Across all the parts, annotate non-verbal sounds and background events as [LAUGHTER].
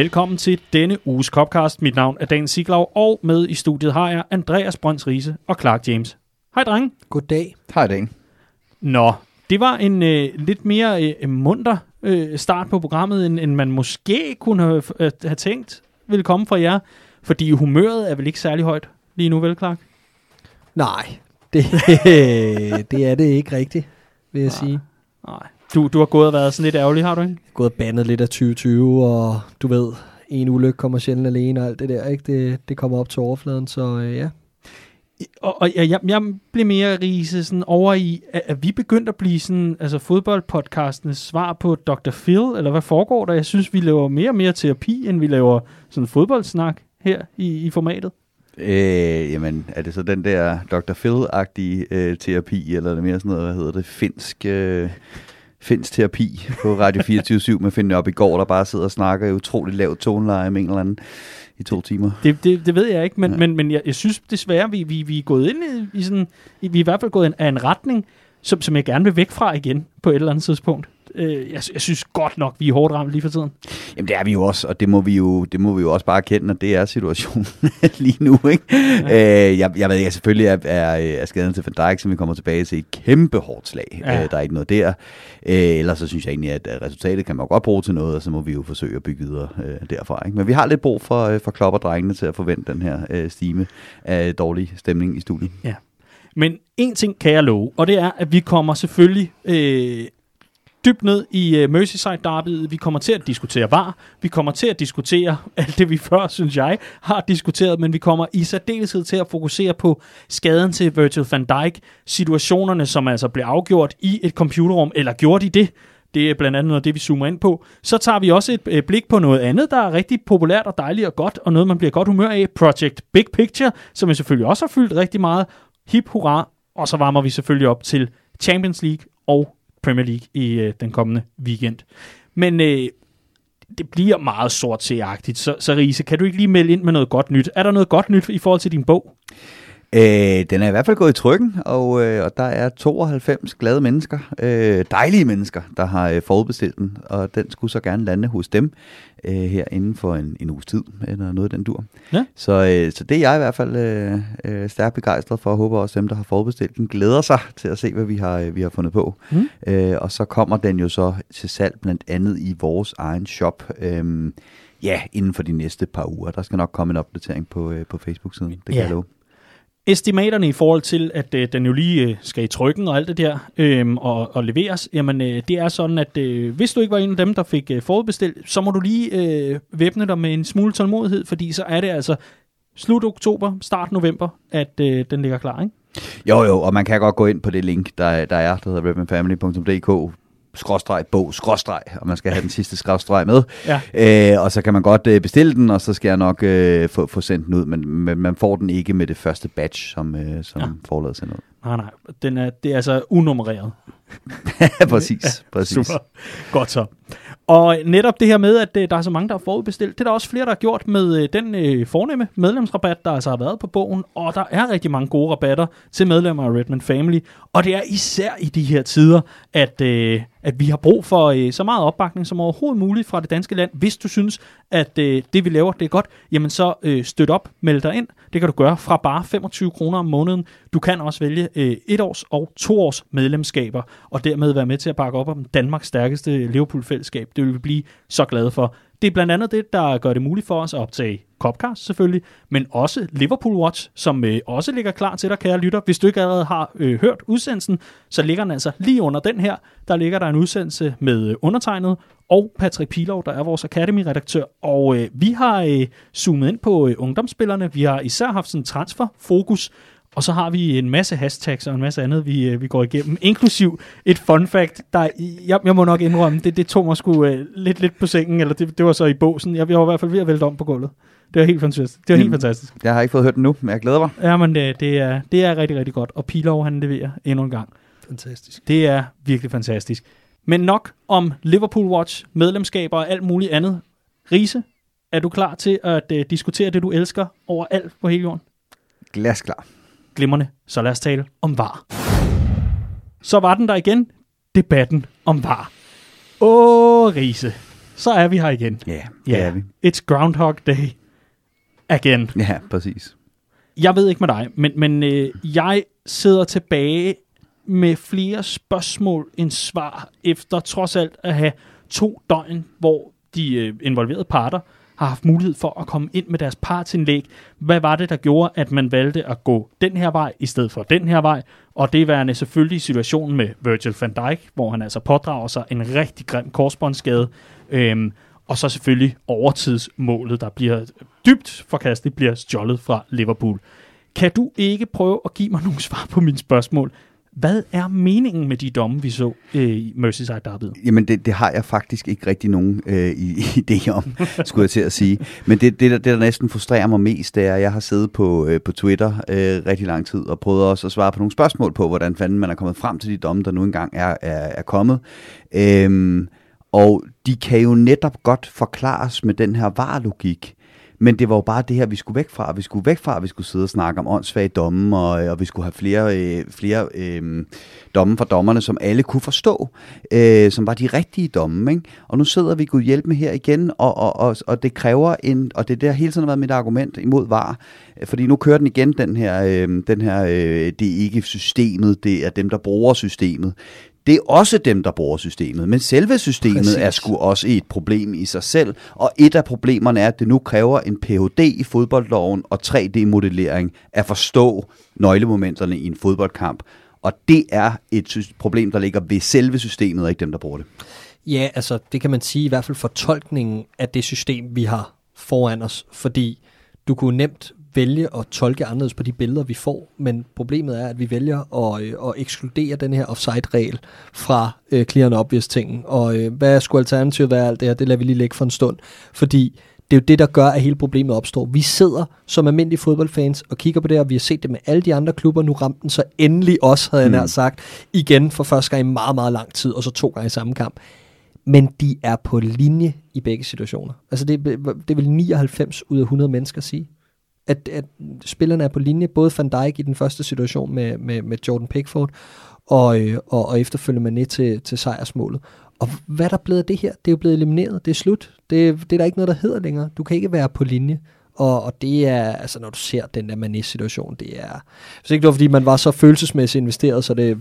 Velkommen til denne uges Copcast. Mit navn er Dan Siglaug, og med i studiet har jeg Andreas Brøns Riese og Clark James. Hej drenge. Goddag. Hej, Dan. Nå, det var en øh, lidt mere øh, munter øh, start på programmet, end, end man måske kunne have, øh, have tænkt ville komme fra jer. Fordi humøret er vel ikke særlig højt lige nu, vel Clark? Nej, det, [LAUGHS] det er det ikke rigtigt, vil jeg Nej. sige. Nej. Du, du har gået og været sådan lidt ærgerlig, har du ikke? Gået og bandet lidt af 2020, og du ved, en ulykke kommer sjældent alene og alt det der, ikke? Det, det kommer op til overfladen, så øh, ja. Og, og jeg, jeg, jeg blev mere rise sådan over i, at, at vi begyndte at blive sådan, altså fodboldpodcastenes svar på Dr. Phil, eller hvad foregår der? Jeg synes, vi laver mere og mere terapi, end vi laver sådan fodboldsnak her i, i formatet. Øh, jamen, er det så den der Dr. Phil-agtige øh, terapi, eller er det mere sådan noget, hvad hedder det, finsk, øh, finsk terapi på Radio 24 [LAUGHS] med Finn op i går, der bare sidder og snakker i utroligt lavt toneleje med en eller anden i to timer. Det, det, det ved jeg ikke, men, ja. Men, men jeg, jeg synes desværre, vi, vi, vi er gået ind i, i sådan, vi er i hvert fald gået af en retning, som, som jeg gerne vil væk fra igen på et eller andet tidspunkt. Øh, jeg, jeg synes godt nok, vi er hårdt ramt lige for tiden. Jamen det er vi jo også, og det må vi jo, det må vi jo også bare erkende, at det er situationen [LAUGHS] lige nu. Ikke? Ja. Øh, jeg, jeg ved ikke, selvfølgelig er, er, er skaden til Van Dijk, som vi kommer tilbage til, et kæmpe hårdt slag. Ja. Ja. Øh, der er ikke noget der. Øh, ellers så synes jeg egentlig, at, at resultatet kan man godt bruge til noget, og så må vi jo forsøge at bygge videre øh, derfra. Ikke? Men vi har lidt brug for, øh, for Klopp og drengene til at forvente den her øh, stime af dårlig stemning i studiet. Men en ting kan jeg love, og det er, at vi kommer selvfølgelig øh, dybt ned i øh, Merseyside Derby. Vi kommer til at diskutere VAR. Vi kommer til at diskutere [LAUGHS] alt det, vi før, synes jeg, har diskuteret. Men vi kommer i særdeleshed til at fokusere på skaden til Virgil van Dijk. Situationerne, som altså blev afgjort i et computerrum, eller gjorde i det? Det er blandt andet noget det, vi zoomer ind på. Så tager vi også et øh, blik på noget andet, der er rigtig populært og dejligt og godt, og noget, man bliver godt humør af. Project Big Picture, som vi selvfølgelig også har fyldt rigtig meget. Hip hurra, og så varmer vi selvfølgelig op til Champions League og Premier League i øh, den kommende weekend. Men øh, det bliver meget sort agtigt så, så Riese, kan du ikke lige melde ind med noget godt nyt? Er der noget godt nyt i forhold til din bog? Øh, den er i hvert fald gået i trykken, og, øh, og der er 92 glade mennesker, øh, dejlige mennesker, der har øh, forudbestilt den, og den skulle så gerne lande hos dem øh, her inden for en, en uges tid, eller noget af den dur. Ja. Så, øh, så det er jeg i hvert fald øh, øh, stærkt begejstret for, og håber også dem, der har forudbestilt den, glæder sig til at se, hvad vi har, øh, vi har fundet på. Mm. Øh, og så kommer den jo så til salg blandt andet i vores egen shop, øh, ja, inden for de næste par uger. Der skal nok komme en opdatering på, øh, på Facebook-siden, det kan Ja. jeg love. Estimaterne i forhold til, at øh, den jo lige øh, skal i trykken og alt det der, øh, og, og leveres, jamen øh, det er sådan, at øh, hvis du ikke var en af dem, der fik øh, forudbestilt, så må du lige øh, væbne dig med en smule tålmodighed, fordi så er det altså slut oktober, start november, at øh, den ligger klar, ikke? Jo, jo, og man kan godt gå ind på det link, der, der er, der hedder redmanfamily.dk, skråstreg, bog, skråstreg, og man skal have den sidste skråstreg med. Ja. Øh, og så kan man godt øh, bestille den, og så skal jeg nok øh, få, få sendt den ud, men, men man får den ikke med det første batch, som, øh, som Ja. ja. forladet sender ud. Nej, nej, den er, det er altså unummereret. [LAUGHS] præcis, præcis. Super. Godt så. Og netop det her med, at øh, der er så mange, der har forudbestilt, det er der også flere, der har gjort med øh, den øh, fornemme medlemsrabat, der altså har været på bogen. Og der er rigtig mange gode rabatter til medlemmer af Redman Family. Og det er især i de her tider, at, øh, at vi har brug for øh, så meget opbakning som overhovedet muligt fra det danske land. Hvis du synes, at øh, det vi laver, det er godt, jamen så øh, støt op, meld dig ind. Det kan du gøre fra bare 25 kroner om måneden. Du kan også vælge øh, et års og to års medlemskaber, og dermed være med til at bakke op om Danmarks stærkeste Liverpool-fællesskab. Det vil vi blive så glade for. Det er blandt andet det, der gør det muligt for os at optage Copcast selvfølgelig, men også Liverpool Watch, som øh, også ligger klar til dig, kære lytter. Hvis du ikke allerede har øh, hørt udsendelsen, så ligger den altså lige under den her. Der ligger der en udsendelse med øh, undertegnet og Patrick Pilov, der er vores Academy-redaktør. Og øh, vi har øh, zoomet ind på øh, ungdomsspillerne. Vi har især haft sådan transfer-fokus, og så har vi en masse hashtags og en masse andet, vi, øh, vi går igennem, inklusiv et fun fact, der, jeg, jeg må nok indrømme, det, det tog mig sgu øh, lidt, lidt på sengen, eller det, det var så i båsen. Jeg, jeg var i hvert fald ved at vælte om på gulvet. Det var helt fantastisk. Det var helt Mm. fantastisk. Jeg har ikke fået hørt den nu, men jeg glæder mig. Ja, men det, det, er, det er rigtig, rigtig godt. Og Pilov, han leverer endnu en gang. Fantastisk. Det er virkelig fantastisk. Men nok om Liverpool Watch, medlemskaber og alt muligt andet. Riese, er du klar til at uh, diskutere det, du elsker over alt på hele jorden? Glasklar. Glimrende. Så lad os tale om var. Så var den der igen. Debatten om var. Åh, Riese. så er vi her igen. Ja, det Ja, er vi. it's Groundhog Day again. Ja, præcis. Jeg ved ikke med dig, men, men øh, jeg sidder tilbage med flere spørgsmål end svar, efter trods alt at have to døgn, hvor de øh, involverede parter har haft mulighed for at komme ind med deres partsindlæg. Hvad var det, der gjorde, at man valgte at gå den her vej, i stedet for den her vej? Og det værende selvfølgelig situationen med Virgil van Dijk, hvor han altså pådrager sig en rigtig grim korsbåndsskade. Øhm, og så selvfølgelig overtidsmålet, der bliver dybt forkastet, bliver stjålet fra Liverpool. Kan du ikke prøve at give mig nogle svar på mine spørgsmål? Hvad er meningen med de domme, vi så øh, i Merseyside Derby? Jamen, det, det har jeg faktisk ikke rigtig nogen øh, [LAUGHS] idé om, skulle jeg til at sige. Men det, det, der, det, der næsten frustrerer mig mest, det er, at jeg har siddet på, øh, på Twitter øh, rigtig lang tid og prøvet også at svare på nogle spørgsmål på, hvordan fanden man er kommet frem til de domme, der nu engang er, er, er kommet. Øh, og de kan jo netop godt forklares med den her varlogik. Men det var jo bare det her, vi skulle væk fra. Vi skulle væk fra, at vi skulle sidde og snakke om åndssvage domme, og, øh, og vi skulle have flere, øh, flere øh, domme fra dommerne, som alle kunne forstå, øh, som var de rigtige domme. Ikke? Og nu sidder vi Gud hjælp med her igen, og, og, og, og det kræver en, og det er der hele tiden har været mit argument imod var, fordi nu kører den igen, den her, øh, den her øh, det er ikke systemet, det er dem, der bruger systemet. Det er også dem, der bruger systemet, men selve systemet Præcis. er sgu også et problem i sig selv, og et af problemerne er, at det nu kræver en Ph.D. i fodboldloven og 3D-modellering at forstå nøglemomenterne i en fodboldkamp. Og det er et problem, der ligger ved selve systemet, og ikke dem, der bruger det. Ja, altså det kan man sige i hvert fald fortolkningen af det system, vi har foran os, fordi du kunne nemt vælge at tolke anderledes på de billeder, vi får, men problemet er, at vi vælger at, øh, at ekskludere den her offside-regel fra øh, clear and obvious tingen. Og øh, hvad skulle alternativet være alt det her? Det lader vi lige ligge for en stund, fordi det er jo det, der gør, at hele problemet opstår. Vi sidder som almindelige fodboldfans og kigger på det og vi har set det med alle de andre klubber. Nu ramte den så endelig os, havde jeg Mm. nær sagt, igen for første gang i meget, meget lang tid, og så to gange i samme kamp men de er på linje i begge situationer. Altså det, det vil 99 ud af 100 mennesker sige, at, at spillerne er på linje, både Van Dijk i den første situation med, med, med Jordan Pickford, og, øh, og, og efterfølgende Mané til, til sejrsmålet. Og hvad er der blevet af det her? Det er jo blevet elimineret, det er slut. Det, det er der ikke noget, der hedder længere. Du kan ikke være på linje. Og, og det er, altså når du ser den der Mané-situation, det er, hvis ikke det var fordi man var så følelsesmæssigt investeret, så det er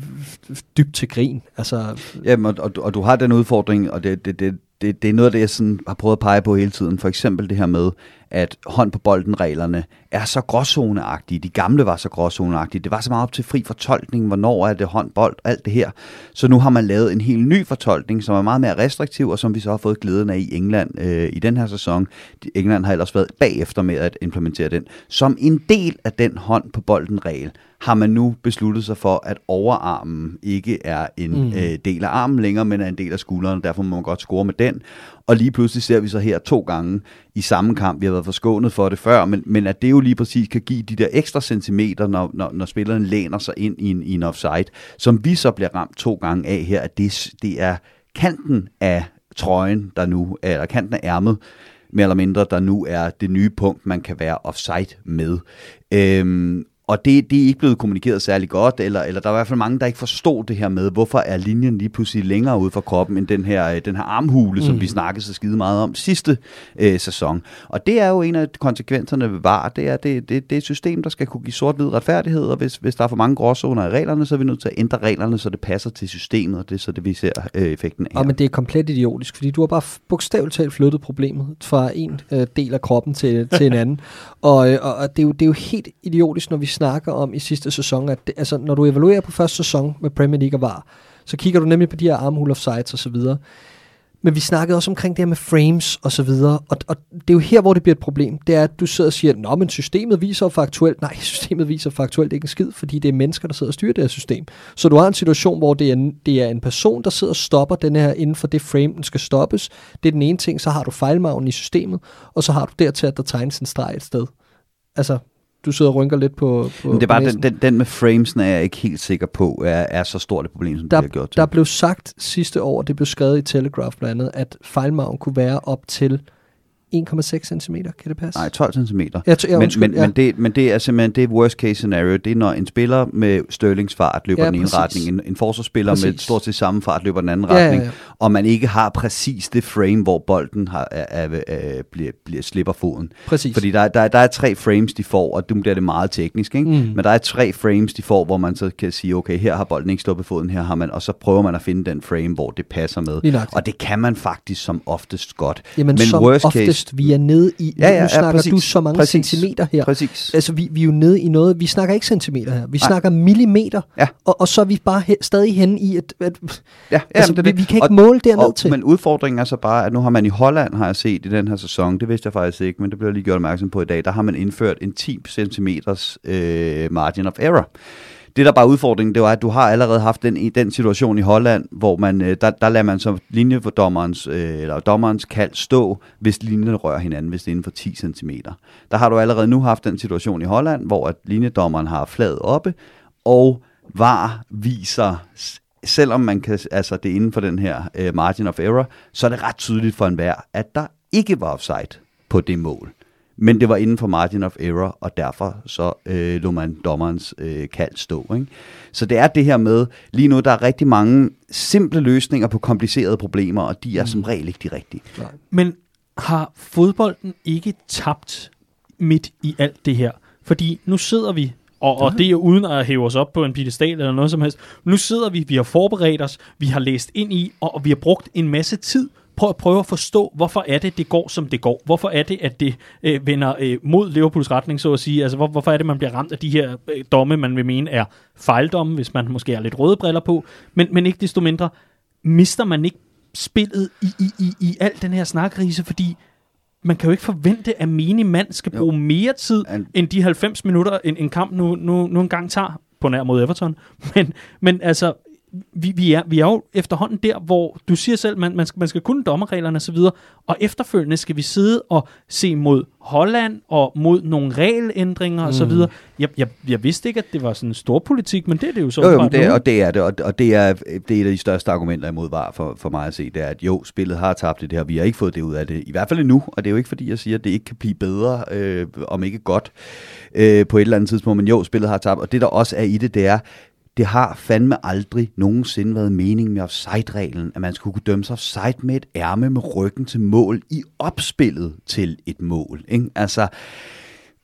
dybt til grin. Altså, Jamen, og, og, og du har den udfordring, og det, det, det, det, det er noget af det, jeg sådan har prøvet at pege på hele tiden. For eksempel det her med, at hånd på bolden-reglerne er så gråzoneagtige. De gamle var så gråzoneagtige. Det var så meget op til fri fortolkning, hvornår er det hånd, bold, alt det her. Så nu har man lavet en helt ny fortolkning, som er meget mere restriktiv, og som vi så har fået glæden af i England øh, i den her sæson. England har ellers været bagefter med at implementere den. Som en del af den hånd på bolden-regel, har man nu besluttet sig for, at overarmen ikke er en Mm. øh, del af armen længere, men er en del af skulderen. Derfor må man godt score med den. Og lige pludselig ser vi så her to gange i samme kamp. Vi har været forskånet for det før, men, men at det jo lige præcis kan give de der ekstra centimeter, når, når, når spilleren læner sig ind i en, i en offside, som vi så bliver ramt to gange af her, at det, det er kanten af trøjen, der nu, eller kanten af ærmet, mere eller mindre, der nu er det nye punkt, man kan være offside med. Øhm, og det, det er ikke blevet kommunikeret særlig godt, eller, eller der er i hvert fald mange, der ikke forstod det her med, hvorfor er linjen lige pludselig længere ude fra kroppen, end den her, øh, den her armhule, mm. som vi snakkede så skide meget om sidste øh, sæson. Og det er jo en af konsekvenserne ved VAR, det er, det, det, det er et system, der skal kunne give sort-hvid retfærdighed, og hvis, hvis der er for mange gråzoner i reglerne, så er vi nødt til at ændre reglerne, så det passer til systemet, og det er så det, vi ser øh, effekten af. Ja, men det er komplet idiotisk, fordi du har bare bogstaveligt talt flyttet problemet fra en øh, del af kroppen til, til en [LAUGHS] anden. Og, øh, og og det, er jo, det er jo helt idiotisk, når vi snakker om i sidste sæson, at det, altså, når du evaluerer på første sæson med Premier League og VAR, så kigger du nemlig på de her armhole offsides og så videre. Men vi snakkede også omkring det her med frames og så videre, og, og det er jo her, hvor det bliver et problem. Det er, at du sidder og siger, Nå, men systemet viser jo faktuelt. Nej, [LAUGHS] systemet viser faktuelt ikke en skid, fordi det er mennesker, der sidder og styrer det her system. Så du har en situation, hvor det er det er en person, der sidder og stopper den her inden for det frame, den skal stoppes. Det er den ene ting, så har du fejlmagen i systemet, og så har du dertil, at der tegnes en streg et sted. Altså, du sidder og rynker lidt på, på Men det er bare den, den, den med framesene er jeg ikke helt sikker på, er, er så stort et problem, som der, det har gjort til. der blev sagt sidste år, det blev skrevet i Telegraph blandt andet, at fejlmagen kunne være op til 1,6 cm. Kan det passe? Nej, 12 cm. Jeg, t- jeg, men, undskyld, men, ja. men, det, men det er simpelthen det er worst case scenario. Det er, når en spiller med Sterlings fart løber Ja, ja, den ene præcis. retning, en, en forsvarsspiller med Præcis. stort set samme fart løber den anden Ja, ja, retning, ja. Og man ikke har præcis det frame, hvor bolden har, er, er, er, bliver, bliver slipper foden. Præcis. Fordi der, der, der er tre frames, de får, og nu bliver det meget teknisk, ikke? Mm. men der er tre frames, de får, hvor man så kan sige, okay, her har bolden ikke sluppet foden, her har man, og så prøver man at finde den frame, hvor det passer med. Og det kan man faktisk som oftest godt. Jamen, men som worst oftest, case, vi er nede i, Ja, ja, nu ja, snakker præcis. du så mange Præcis. centimeter her. Præcis. Altså, vi, vi er jo nede i noget, vi snakker ikke centimeter her, vi Nej. snakker millimeter, Ja. og, og så er vi bare he, stadig henne i, at, at Ja, altså, jamen, det vi, vi kan ikke Og- måle derned og, til. Men udfordringen er så bare, at nu har man i Holland, har jeg set i den her sæson, det vidste jeg faktisk ikke, men det blev jeg lige gjort opmærksom på i dag, der har man indført en 10 cm øh, margin of error. Det der bare er udfordringen, det var, at du har allerede haft den, den situation i Holland, hvor man, øh, der, der lader man så linje for dommerens, øh, eller dommerens kald stå, hvis linjen rører hinanden, hvis det er inden for 10 cm. Der har du allerede nu haft den situation i Holland, hvor at linjedommeren har flaget oppe, og VAR viser, selvom man kan, altså det er inden for den her øh, margin of error, så er det ret tydeligt for enhver, at der ikke var offside på det mål. Men det var inden for margin of error, og derfor så øh, lå man dommerens øh, kald stå. Ikke? Så det er det her med, lige nu der er rigtig mange simple løsninger på komplicerede problemer, og de er som regel ikke de rigtige. Men har fodbolden ikke tabt midt i alt det her? Fordi nu sidder vi, og, og det er uden at hæve os op på en piedestal eller noget som helst. Nu sidder vi, vi har forberedt os, vi har læst ind i, og, og vi har brugt en masse tid på at prøve at forstå, hvorfor er det, det går, som det går. Hvorfor er det, at det øh, vender øh, mod Liverpools retning, så at sige. Altså, hvor, hvorfor er det, man bliver ramt af de her øh, domme, man vil mene er fejldomme, hvis man måske har lidt røde briller på. Men, men ikke desto mindre, mister man ikke spillet i, i, i, i al den her snakrise, fordi man kan jo ikke forvente, at menig mand skal bruge mere tid An- end de 90 minutter, en, en kamp nu, nu, nu engang tager på nær mod Everton. [LAUGHS] Men, men altså, vi, vi, er, vi er jo efterhånden der, hvor du siger selv, man, man, skal, man skal kunne dommerreglerne osv., og efterfølgende skal vi sidde og se mod Holland og mod nogle regelændringer mm. osv. Jeg, jeg, jeg vidste ikke, at det var sådan en stor politik, men det er det jo så Jo, jo, det, nu. og det er det, og, og det, er, det er et af de største argumenter imod VAR for, for mig at se, det er, at jo, spillet har tabt det her, vi har ikke fået det ud af det, i hvert fald endnu, og det er jo ikke fordi, jeg siger, at det ikke kan blive bedre, øh, om ikke godt, øh, på et eller andet tidspunkt, men jo, spillet har tabt, og det der også er i det, det er, det har fandme aldrig nogensinde været meningen med offside-reglen, at man skulle kunne dømme sig offside med et ærme med ryggen til mål i opspillet til et mål. Ikke? Altså,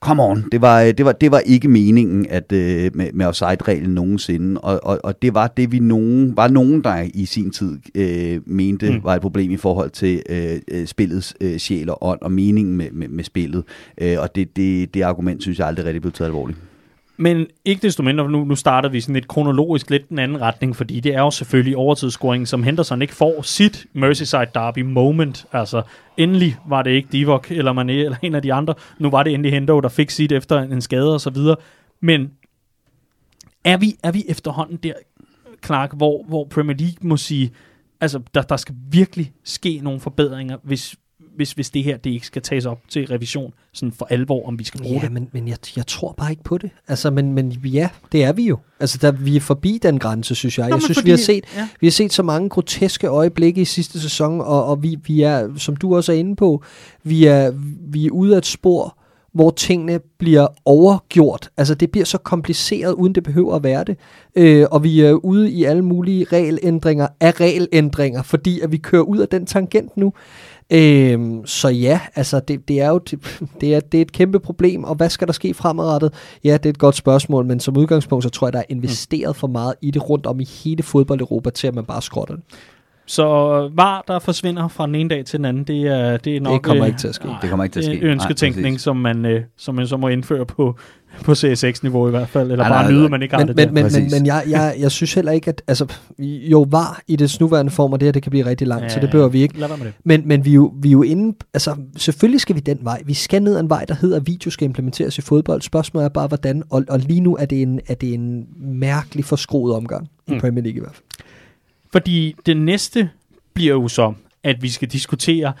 Come on, det var, det var, det var ikke meningen at, øh, med, med offside-reglen nogensinde, og, og, og det var det, vi nogen, var nogen, der i sin tid øh, mente mm. var et problem i forhold til øh, øh, spillets øh, sjæl og ånd og meningen med, med, med spillet, øh, og det, det, det argument synes jeg aldrig rigtig blev taget alvorligt. Men ikke desto mindre, nu, nu starter vi sådan lidt kronologisk lidt den anden retning, fordi det er jo selvfølgelig overtidsscoringen, som Henderson ikke får sit Merseyside Derby moment. Altså, endelig var det ikke Divock eller Mané eller en af de andre. Nu var det endelig Hendo, der fik sit efter en skade og så videre. Men er vi, er vi efterhånden der, Clark, hvor, hvor Premier League må sige, altså, der, der skal virkelig ske nogle forbedringer, hvis, hvis, hvis det her det ikke skal tages op til revision sådan for alvor, om vi skal bruge Ja, det. men, men jeg, jeg tror bare ikke på det. Altså, men, men ja, det er vi jo. Altså, der, vi er forbi den grænse, synes jeg. Nå, jeg synes, fordi- vi har set ja. vi har set så mange groteske øjeblikke i sidste sæson, og, og vi, vi er, som du også er inde på, vi er, vi er ude af et spor, hvor tingene bliver overgjort. Altså, det bliver så kompliceret, uden det behøver at være det. Øh, og vi er ude i alle mulige regelændringer af regelændringer, fordi at vi kører ud af den tangent nu. Øhm, så ja, altså det, det er jo [LAUGHS] det, er, det er et kæmpe problem, og hvad skal der ske fremadrettet? Ja, det er et godt spørgsmål, men som udgangspunkt, så tror jeg, der er investeret for meget i det rundt om i hele fodbold-Europa, til at man bare skrotter det. Så var der forsvinder fra den ene dag til den anden, det er, det er nok... kommer øh, ikke til at ske. nej, Det kommer ikke til at det er ske. en Nej, ønsketænkning, præcis. som man, øh, som man så må indføre på, på CSX-niveau i hvert fald, eller Nej, bare nej, nyde, nej. man ikke har Men, det men, men, men, Præcis. men jeg, jeg, jeg synes heller ikke, at altså, jo var i dets nuværende form, og det her det kan blive rigtig langt, der. så det behøver vi ikke. Lad med det. Men, men vi, er jo, vi er jo inde, altså selvfølgelig skal vi den vej. Vi skal ned ad en vej, der hedder, at video skal implementeres i fodbold. Spørgsmålet er bare, hvordan, og, og lige nu er det en, er det en mærkelig forskroet omgang i Mm. Premier League i hvert fald. Fordi det næste bliver jo så, at vi skal diskutere,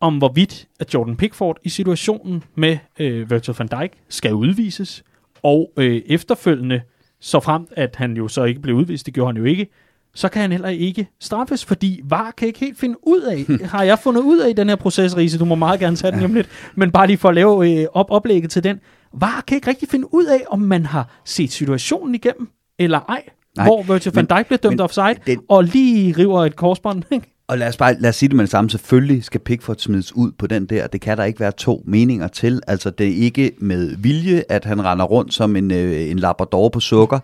om hvorvidt at Jordan Pickford i situationen med øh, Virgil van Dijk skal udvises, og øh, efterfølgende, så frem at han jo så ikke blev udvist, det gjorde han jo ikke, så kan han heller ikke straffes, fordi VAR kan ikke helt finde ud af, [LAUGHS] har jeg fundet ud af i den her proces, Riese, du må meget gerne tage den hjem lidt, men bare lige for at lave øh, op oplægget til den, VAR kan ikke rigtig finde ud af, om man har set situationen igennem, eller ej. Nej, hvor Virgil van Dijk bliver dømt offside, den- og lige river et korsbånd. Ikke? Og lad os bare lad os sige det med det samme. Selvfølgelig skal Pickford smides ud på den der. Det kan der ikke være to meninger til. Altså, det er ikke med vilje, at han render rundt som en, øh, en labrador på sukker.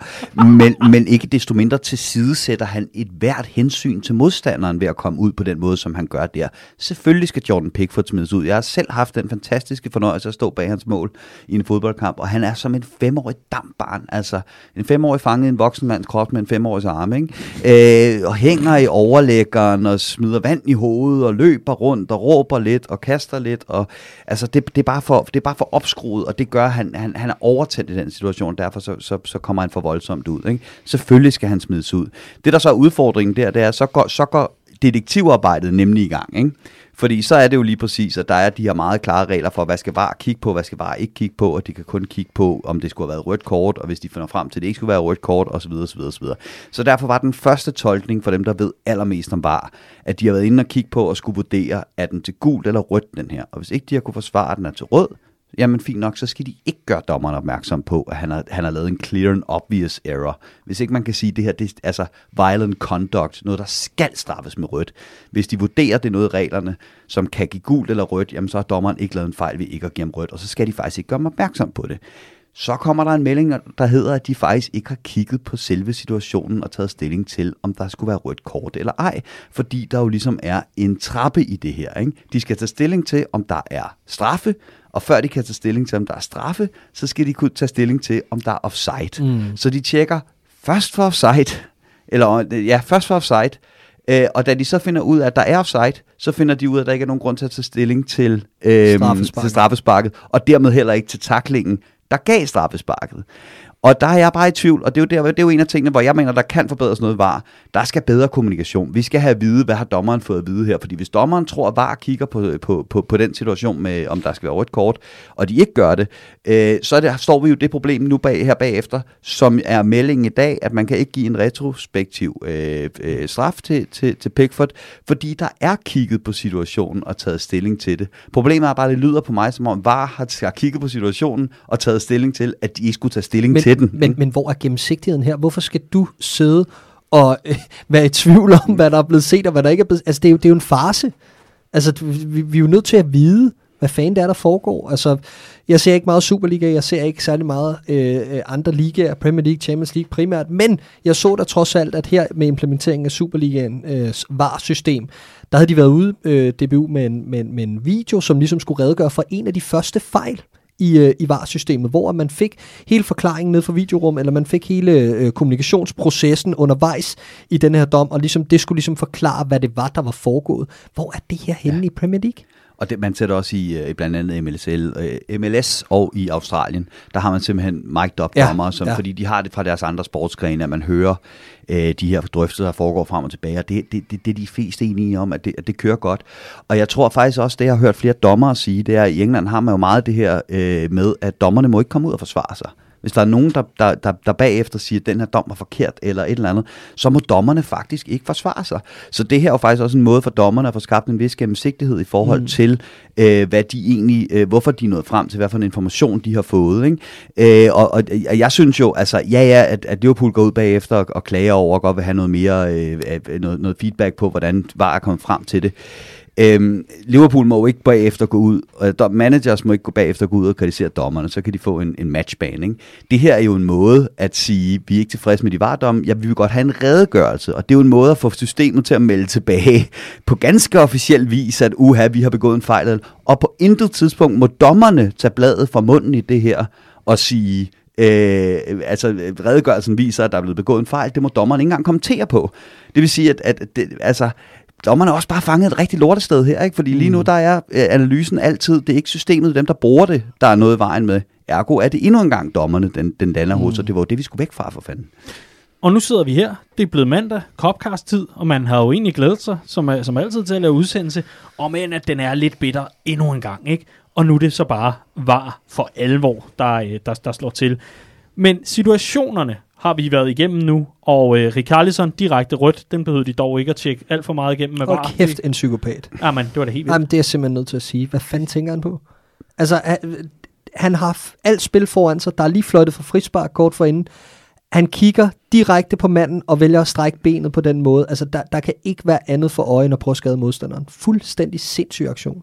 men, men ikke desto mindre til side sætter han et hvert hensyn til modstanderen ved at komme ud på den måde, som han gør der. Selvfølgelig skal Jordan Pickford smides ud. Jeg har selv haft den fantastiske fornøjelse at stå bag hans mål i en fodboldkamp, og han er som en femårig dampbarn. Altså, en femårig fanget i en voksen mands krop med en femårig arm. ikke? Øh, og hænger i overlæggeren og smider vand i hovedet og løber rundt og råber lidt og kaster lidt. Og, altså, det, det, er bare for, det er bare for opskruet, og det gør, at han, han, han er overtændt i den situation. Derfor så, så, så kommer han for voldsomt ud. Ikke? Selvfølgelig skal han smides ud. Det, der så er udfordringen der, det er, så går, så går detektivarbejdet nemlig i gang. Ikke? Fordi så er det jo lige præcis, at der er de her meget klare regler for, hvad skal VAR kigge på, hvad skal VAR ikke kigge på, og de kan kun kigge på, om det skulle have været rødt kort, og hvis de finder frem til, at det ikke skulle være rødt kort, osv. osv., osv. Så derfor var den første tolkning for dem, der ved allermest om VAR, at de har været inde og kigge på og skulle vurdere, er den til gult eller rødt, den her. Og hvis ikke de har kunne forsvare, at den er til rød, jamen fint nok, så skal de ikke gøre dommeren opmærksom på, at han har, han har lavet en clear and obvious error. Hvis ikke man kan sige, at det her det er altså violent conduct, noget der skal straffes med rødt. Hvis de vurderer, det er noget reglerne, som kan give gult eller rødt, jamen så har dommeren ikke lavet en fejl ved ikke at give ham rødt, og så skal de faktisk ikke gøre ham opmærksom på det. Så kommer der en melding, der hedder, at de faktisk ikke har kigget på selve situationen og taget stilling til, om der skulle være rødt kort eller ej. Fordi der jo ligesom er en trappe i det her. Ikke? De skal tage stilling til, om der er straffe, og før de kan tage stilling til, om der er straffe, så skal de kunne tage stilling til, om der er offside. Mm. Så de tjekker først for offside, eller ja, først for offside, øh, og da de så finder ud af, at der er offside, så finder de ud af, at der ikke er nogen grund til at tage stilling til, øh, Straffesparket. til straffesparket, og dermed heller ikke til taklingen, der gav straffesparket. Og der er jeg bare i tvivl, og det er, jo der, det er jo en af tingene, hvor jeg mener, der kan forbedres noget var. Der skal bedre kommunikation. Vi skal have at vide, hvad har dommeren fået at vide her. Fordi hvis dommeren tror, at VAR kigger på, på, på, på den situation med, om der skal være rødt kort, og de ikke gør det, øh, så det, står vi jo det problem nu bag, her bagefter, som er meldingen i dag, at man kan ikke give en retrospektiv øh, øh, straf til, til, til Pickford, fordi der er kigget på situationen og taget stilling til det. Problemet er bare, at det lyder på mig, som om VAR har, har kigget på situationen og taget stilling til, at de ikke skulle tage stilling men, til den. Men, men hvor er gennemsigtigheden her? Hvorfor skal du sidde og øh, være i tvivl om, hvad der er blevet set, og hvad der ikke er blevet Altså, det er jo, det er jo en farse. Altså, vi, vi er jo nødt til at vide, hvad fanden det er, der foregår. Altså, jeg ser ikke meget Superliga, jeg ser ikke særlig meget øh, øh, andre ligaer, Premier League, Champions League primært, men jeg så da trods alt, at her med implementeringen af Superligaen øh, VAR-system, der havde de været ude, øh, DBU, med en, med, en- med en video, som ligesom skulle redegøre for en af de første fejl, i, øh, i VAR-systemet, hvor man fik hele forklaringen ned fra videorum, eller man fik hele øh, kommunikationsprocessen undervejs i den her dom, og ligesom, det skulle ligesom forklare, hvad det var, der var foregået. Hvor er det her henne ja. i Premier League? Og det, man sætter også i, øh, i blandt andet MLSL, øh, MLS og i Australien, der har man simpelthen mic'd up Ja, dommer, som, ja. fordi de har det fra deres andre sportsgrene, at man hører øh, de her drøftelser, der foregår frem og tilbage, og det, det, det, det er de fleste enige om, at det, at det kører godt. Og jeg tror faktisk også, det jeg har hørt flere dommere sige, det er, at i England har man jo meget det her øh, med, at dommerne må ikke komme ud og forsvare sig. Hvis der er nogen, der, der, der, der bagefter siger, at den her dom var forkert eller et eller andet, så må dommerne faktisk ikke forsvare sig. Så det her er jo faktisk også en måde for dommerne at få skabt en vis gennemsigtighed i forhold mm. til, øh, hvad de egentlig, øh, hvorfor de er nået frem til, hvad for en information de har fået. Ikke? Øh, og, og og jeg synes jo, altså ja ja, at, at Liverpool går ud bagefter og, og klager over og godt vil have noget mere, øh, øh, noget, noget feedback på, hvordan VAR er kommet frem til det. Øhm, Liverpool må jo ikke bagefter gå ud, og dom- managers må ikke gå bagefter gå ud og kritisere dommerne, så kan de få en, en matchbane. Ikke? Det her er jo en måde at sige, vi er ikke tilfredse med de vardomme, ja, vi vil godt have en redegørelse, og det er jo en måde at få systemet til at melde tilbage på ganske officiel vis, at uha, vi har begået en fejl, og på intet tidspunkt må dommerne tage bladet fra munden i det her og sige, Øh, altså redegørelsen viser, at der er blevet begået en fejl, det må dommeren ikke engang kommentere på. Det vil sige, at, at det, altså, dommerne er også bare fanget et rigtig lortested her, ikke? fordi lige nu der er øh, analysen altid, det er ikke systemet, dem der bruger det, der er noget i vejen med. Ergo er det endnu en gang dommerne, den, den lander hos, og det var jo det, vi skulle væk fra for fanden. Og nu sidder vi her. Det er blevet mandag, Copcast-tid, og man har jo egentlig glædet sig, som, er- som altid, til at lave udsendelse, om end at den er lidt bitter endnu en gang, ikke? Og nu er det så bare var for alvor, der, øh, der, der slår til. Men situationerne har vi været igennem nu, og øh, Rikarlison direkte rødt, den behøvede de dog ikke at tjekke alt for meget igennem med Og VAR. kæft en psykopat. Jamen, det var det helt vildt. Jamen, det er jeg simpelthen nødt til at sige. Hvad fanden tænker han på? Altså, han, han har alt spil foran sig. Der er lige fløjtet for frispark kort for inden. han kigger direkte på manden og vælger at strække benet på den måde. Altså, der, der kan ikke være andet for øje, at prøve at skade modstanderen. Fuldstændig sindssyg aktion.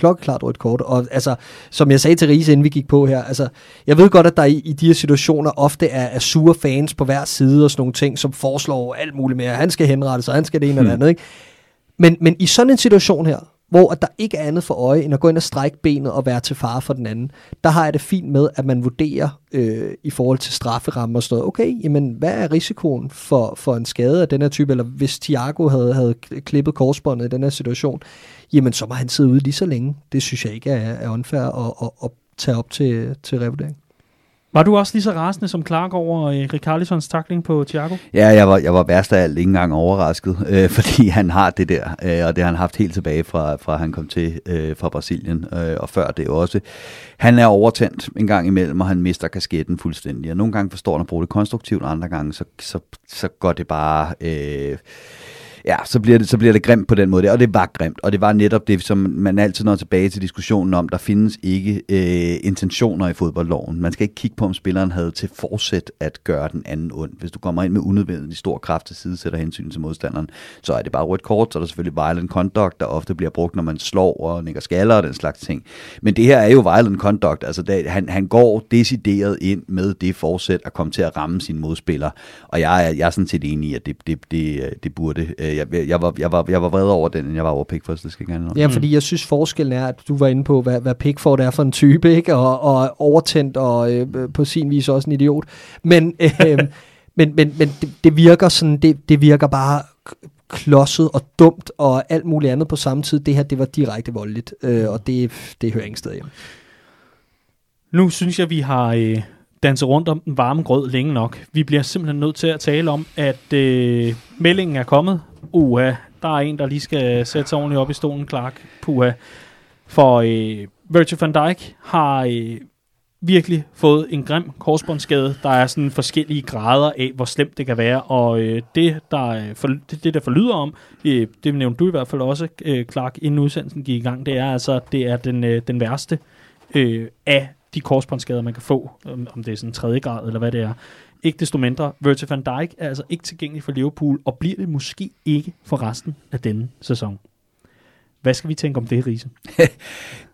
Klokkeklart rødt kort. Og altså, som jeg sagde til Riese, inden vi gik på her, altså, jeg ved godt, at der i, i de her situationer ofte er, er sure fans på hver side og sådan nogle ting, som foreslår alt muligt mere. Han skal henrettes, og han skal det ene hmm. eller andet, ikke? Men, men i sådan en situation her, hvor at der ikke er andet for øje, end at gå ind og strække benet og være til fare for den anden. Der har jeg det fint med, at man vurderer øh, i forhold til strafferamme og sådan noget. Okay, jamen hvad er risikoen for, for en skade af den her type, eller hvis Thiago havde, havde klippet korsbåndet i den her situation, jamen så må han sidde ude lige så længe. Det synes jeg ikke er, er unfair at, at, at tage op til, til revurdering. Var du også lige så rasende som Clark over øh, Rickarlisons takling på Thiago? Ja, jeg var, jeg var værst af alt ikke engang overrasket, [LAUGHS] øh, fordi han har det der, øh, og det har han haft helt tilbage fra, fra han kom til øh, fra Brasilien, øh, og før det også. Han er overtændt en gang imellem, og han mister kasketten fuldstændig. Og nogle gange forstår han at bruge det konstruktivt, og andre gange så, så, så går det bare... Øh, ja, så bliver, det, så bliver det grimt på den måde der, og det var grimt, og det var netop det, som man altid når tilbage til diskussionen om, der findes ikke øh, intentioner i fodboldloven. Man skal ikke kigge på, om spilleren havde til forsæt at gøre den anden ond. Hvis du kommer ind med unødvendig stor kraft til side, sætter hensyn til modstanderen, så er det bare rødt kort, så er der selvfølgelig violent conduct, der ofte bliver brugt, når man slår og nikker skaller og den slags ting. Men det her er jo violent conduct, altså der, han, han går decideret ind med det forsæt at komme til at ramme sin modspiller, og jeg jeg er sådan set enig i, at det, det, det, øh, det burde øh, jeg, jeg, var, jeg, var, jeg var vred over den, end jeg var over Pickford, det skal ikke Ja, fordi jeg synes forskellen er, at du var inde på, hvad, hvad Pickford er for en type, ikke? Og, og overtændt og øh, på sin vis også en idiot. Men, [LAUGHS] øh, men, men, men det, det virker sådan, det, det virker bare klodset og dumt og alt muligt andet på samme tid. Det her, det var direkte voldeligt, øh, og det, det hører ingen sted hjem. Nu synes jeg, vi har øh, danse rundt om den varme grød længe nok. Vi bliver simpelthen nødt til at tale om, at øh, meldingen er kommet. Uha, der er en, der lige skal sætte sig ordentligt op i stolen, Clark. Puha. For øh, Virgil van Dijk har øh, virkelig fået en grim korsbåndsskade. Der er sådan forskellige grader af, hvor slemt det kan være, og øh, det, der, øh, for, det, det, der forlyder om, øh, det nævnte du i hvert fald også, øh, Clark, inden udsendelsen gik i gang, det er altså, det er den, øh, den værste øh, af de korsbåndsskader, man kan få, om det er sådan tredje grad eller hvad det er. Ikke desto mindre, Virgil van Dijk er altså ikke tilgængelig for Liverpool, og bliver det måske ikke for resten af denne sæson. Hvad skal vi tænke om det, Riese? [LAUGHS]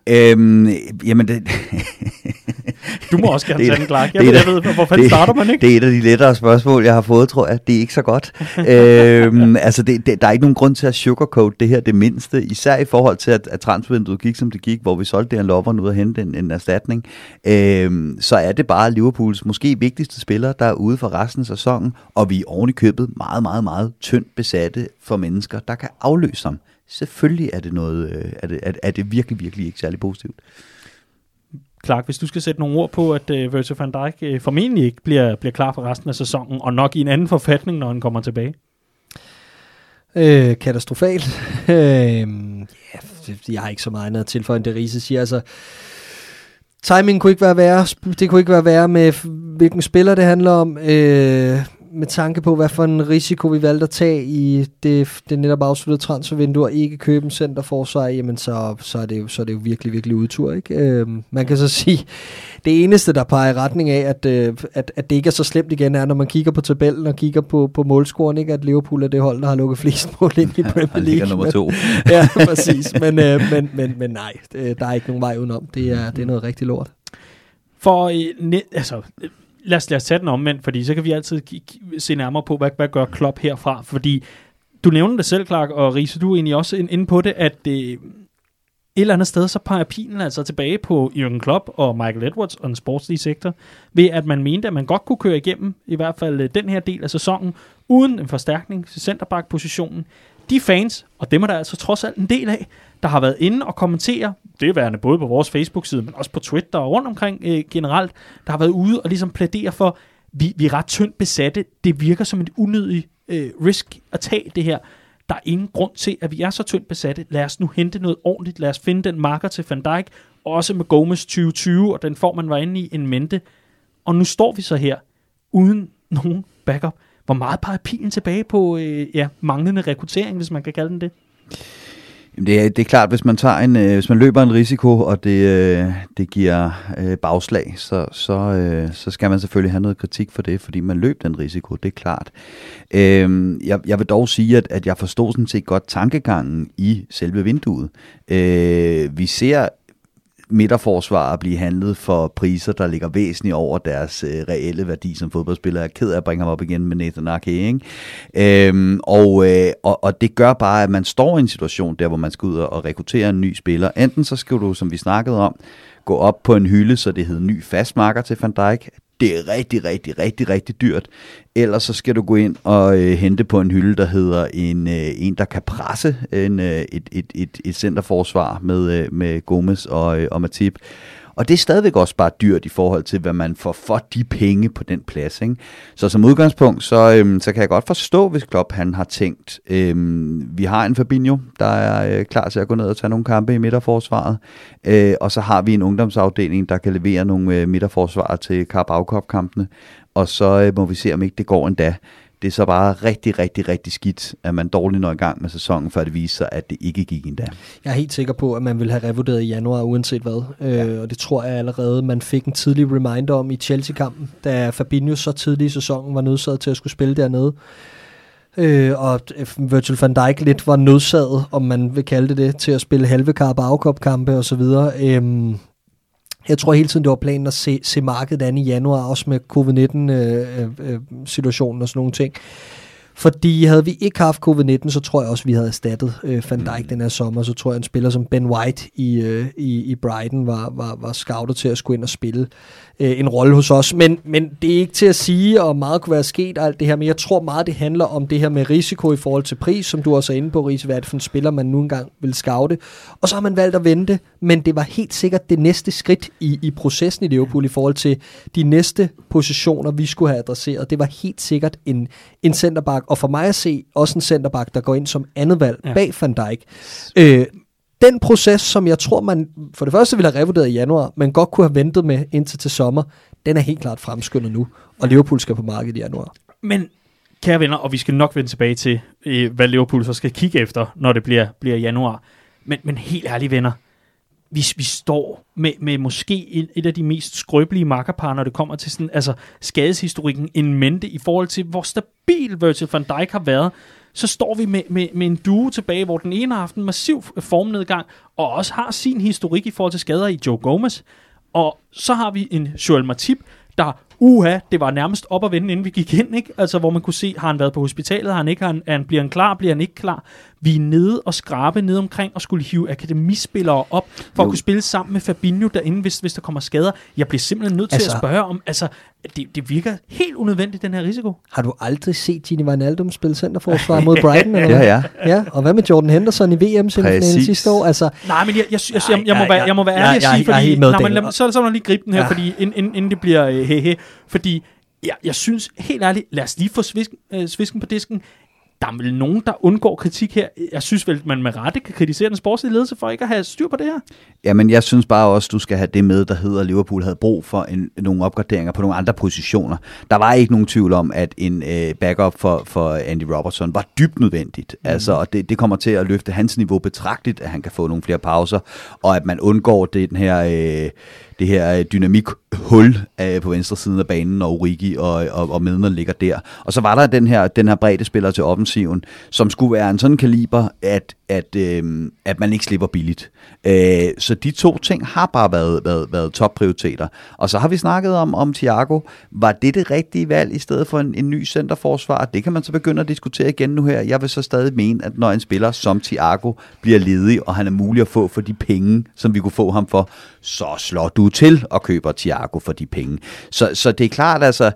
øhm, jamen det... du må også gerne tage den, Clark. Jeg, det, ved, jeg ved, hvorfor det, starter man ikke? Det er et af de lettere spørgsmål, jeg har fået, tror jeg. Det er ikke så godt. øhm, [LAUGHS] altså, det, det, der er ikke nogen grund til at sugarcoat det her det mindste, især i forhold til, at, at transfervinduet gik, som det gik, hvor vi solgte det her loveren ud og hente en, en erstatning. Øhm, så er det bare Liverpools måske vigtigste spiller, der er ude for resten af sæsonen, og vi er oven i købet meget, meget, meget tyndt besatte for mennesker, der kan afløse ham selvfølgelig er det noget, øh, er, det, er, er det virkelig, virkelig ikke særlig positivt. Clark, hvis du skal sætte nogle ord på, at uh, Virgil van Dijk uh, formentlig ikke bliver, bliver klar for resten af sæsonen, og nok i en anden forfatning, når han kommer tilbage. Øh, katastrofalt. [LAUGHS] øh, ja, jeg har ikke så meget andet at tilføje, end det Riese siger. Altså, timing kunne ikke være værre. Det kunne ikke være værre med, hvilken spiller det handler om. Øh, med tanke på, hvad for en risiko vi valgte at tage i det, det netop afsluttede transfervindue, og ikke købe en centerforsvar, jamen så, så, er det jo, så er det jo virkelig, virkelig udtur. Ikke? Øh, man kan så sige, det eneste, der peger i retning af, at, øh, at, at det ikke er så slemt igen, er, når man kigger på tabellen og kigger på, på målscoren, ikke? at Liverpool er det hold, der har lukket flest mål ind i [LAUGHS] Premier League. Ja, nummer to. Men, [LAUGHS] ja, præcis. Men, øh, men, men, men nej, der er ikke nogen vej udenom. Det er, det er noget rigtig lort. For øh, altså, lad os, lad os tage den omvendt, fordi så kan vi altid se nærmere på, hvad, hvad gør Klopp herfra, fordi du nævner det selv, Clark, og Riese, du er egentlig også inde på det, at det, et eller andet sted, så peger pilen altså tilbage på Jürgen Klopp og Michael Edwards og den sportslige sektor, ved at man mente, at man godt kunne køre igennem, i hvert fald øh, den her del af sæsonen, uden en forstærkning til centerback-positionen. De fans, og dem er der altså trods alt en del af, der har været inde og kommentere, det er værende både på vores Facebook-side, men også på Twitter og rundt omkring øh, generelt, der har været ude og ligesom plædere for, vi, vi er ret tyndt besatte, det virker som en unødig øh, risk at tage det her. Der er ingen grund til, at vi er så tyndt besatte. Lad os nu hente noget ordentligt. Lad os finde den marker til Van Dijk, også med Gomes 2020, og den får man var inde i en mente. Og nu står vi så her, uden nogen backup. Hvor meget peger pilen tilbage på øh, ja, manglende rekruttering, hvis man kan kalde den det? Det er, det er klart, hvis man tager en, øh, hvis man løber en risiko, og det, øh, det giver øh, bagslag, så, så, øh, så skal man selvfølgelig have noget kritik for det, fordi man løb den risiko, det er klart. Øh, jeg, jeg vil dog sige, at, at jeg forstår sådan set godt tankegangen i selve vinduet. Øh, vi ser midterforsvarer blive handlet for priser, der ligger væsentligt over deres øh, reelle værdi som fodboldspiller. Jeg er ked af at bringe ham op igen med Nathan Ake, ikke? Øhm, og, øh, og, og det gør bare, at man står i en situation der, hvor man skal ud og rekruttere en ny spiller. Enten så skal du, som vi snakkede om, gå op på en hylde, så det hedder ny fastmarker til Van Dijk det er rigtig, rigtig, rigtig, rigtig dyrt. Ellers så skal du gå ind og øh, hente på en hylde, der hedder en, øh, en der kan presse en, øh, et, et, et, et centerforsvar med, øh, med Gomes og, øh, og Matip. Og det er stadigvæk også bare dyrt i forhold til, hvad man får for de penge på den plads. Ikke? Så som udgangspunkt, så, øhm, så kan jeg godt forstå, hvis Klopp han har tænkt, øhm, vi har en Fabinho, der er øh, klar til at gå ned og tage nogle kampe i midterforsvaret. Øh, og så har vi en ungdomsafdeling, der kan levere nogle øh, midterforsvarer til Carabao-kampene. Og så øh, må vi se, om ikke det går endda. Det er så bare rigtig, rigtig, rigtig skidt, at man dårligt når i gang med sæsonen, før det viser sig, at det ikke gik endda. Jeg er helt sikker på, at man vil have revurderet i januar, uanset hvad. Øh, ja. Øh, og det tror jeg allerede, man fik en tidlig reminder om i Chelsea-kampen, da Fabinho så tidlig i sæsonen var nødsaget til at skulle spille dernede. Øh, og Virgil van Dijk lidt var nødsaget, om man vil kalde det det, til at spille halve Carabao-kampe osv. Øh, jeg tror hele tiden, det var planen at se, se markedet an i januar, også med covid-19-situationen øh, øh, og sådan nogle ting. Fordi havde vi ikke haft covid-19, så tror jeg også, vi havde erstattet øh, Van Dijk mm. den her sommer. Så tror jeg, en spiller som Ben White i, øh, i, i Brighton var, var, var scoutet til at skulle ind og spille øh, en rolle hos os. Men, men det er ikke til at sige, og meget kunne være sket alt det her, men jeg tror meget, det handler om det her med risiko i forhold til pris, som du også er inde på, Riese, hvad det for en spiller, man nu engang vil scoute. Og så har man valgt at vente, men det var helt sikkert det næste skridt i, i processen i Liverpool i forhold til de næste positioner, vi skulle have adresseret. Det var helt sikkert en, en centerback, og for mig at se, også en centerback, der går ind som andet valg ja. bag Van Dijk. Øh, den proces, som jeg tror, man for det første ville have revurderet i januar, men godt kunne have ventet med indtil til sommer, den er helt klart fremskyndet nu, og Liverpool skal på markedet i januar. Men kære venner, og vi skal nok vende tilbage til, hvad Liverpool så skal kigge efter, når det bliver, bliver januar. Men, men helt ærlige venner, vi, vi står med, med måske et, et af de mest skrøbelige makkerpar, når det kommer til sådan, altså skadeshistorikken en mente i forhold til, hvor stabil Virgil van Dijk har været så står vi med, med, med en duo tilbage, hvor den ene har haft en massiv formnedgang, og også har sin historik i forhold til skader i Joe Gomez. Og så har vi en Joel Matip, der uha, det var nærmest op at vende, inden vi gik ind, ikke? Altså, hvor man kunne se, har han været på hospitalet, har han ikke, har han, han, bliver han klar, bliver han ikke klar? Vi er nede og skrabe ned omkring og skulle hive akademispillere op, for jo. at kunne spille sammen med Fabinho derinde, hvis, hvis der kommer skader. Jeg bliver simpelthen nødt til altså, at spørge om, altså, det, det virker helt unødvendigt, den her risiko. Har du aldrig set Gini Wijnaldum spille centerforsvar mod [LAUGHS] Brighton? Eller ja, ja. ja. Og hvad med Jordan Henderson i VM sidste år? Altså, nej, men jeg, jeg, jeg, jeg, jeg, må, være, jeg må være ærlig at sige, fordi, nej, men lad, så, så må lige gribe den her, ja. fordi inden, inden det bliver øh, he, he, fordi jeg, jeg synes helt ærligt, lad os lige få svisken, øh, svisken på disken der er vel nogen, der undgår kritik her. Jeg synes vel, man med rette kan kritisere den sportslige ledelse for ikke at have styr på det her. Jamen, jeg synes bare også, du skal have det med, der hedder, at Liverpool havde brug for en, nogle opgraderinger på nogle andre positioner. Der var ikke nogen tvivl om, at en øh, backup for, for Andy Robertson var dybt nødvendigt. Mm. Altså, og det, det kommer til at løfte hans niveau betragteligt, at han kan få nogle flere pauser, og at man undgår det, den her... Øh, det her øh, dynamikhul øh, på venstre siden af banen, og Origi og, og, og Midner ligger der. Og så var der den her, den her bredde spiller til offensiven, som skulle være en sådan kaliber, at, at, øh, at man ikke slipper billigt. Øh, så de to ting har bare været, været, været topprioriteter. Og så har vi snakket om, om Thiago. Var det det rigtige valg i stedet for en, en ny centerforsvar? Det kan man så begynde at diskutere igen nu her. Jeg vil så stadig mene, at når en spiller som Thiago bliver ledig, og han er mulig at få for de penge, som vi kunne få ham for, så slår du til og køber Thiago for de penge. Så, så det er klart, altså,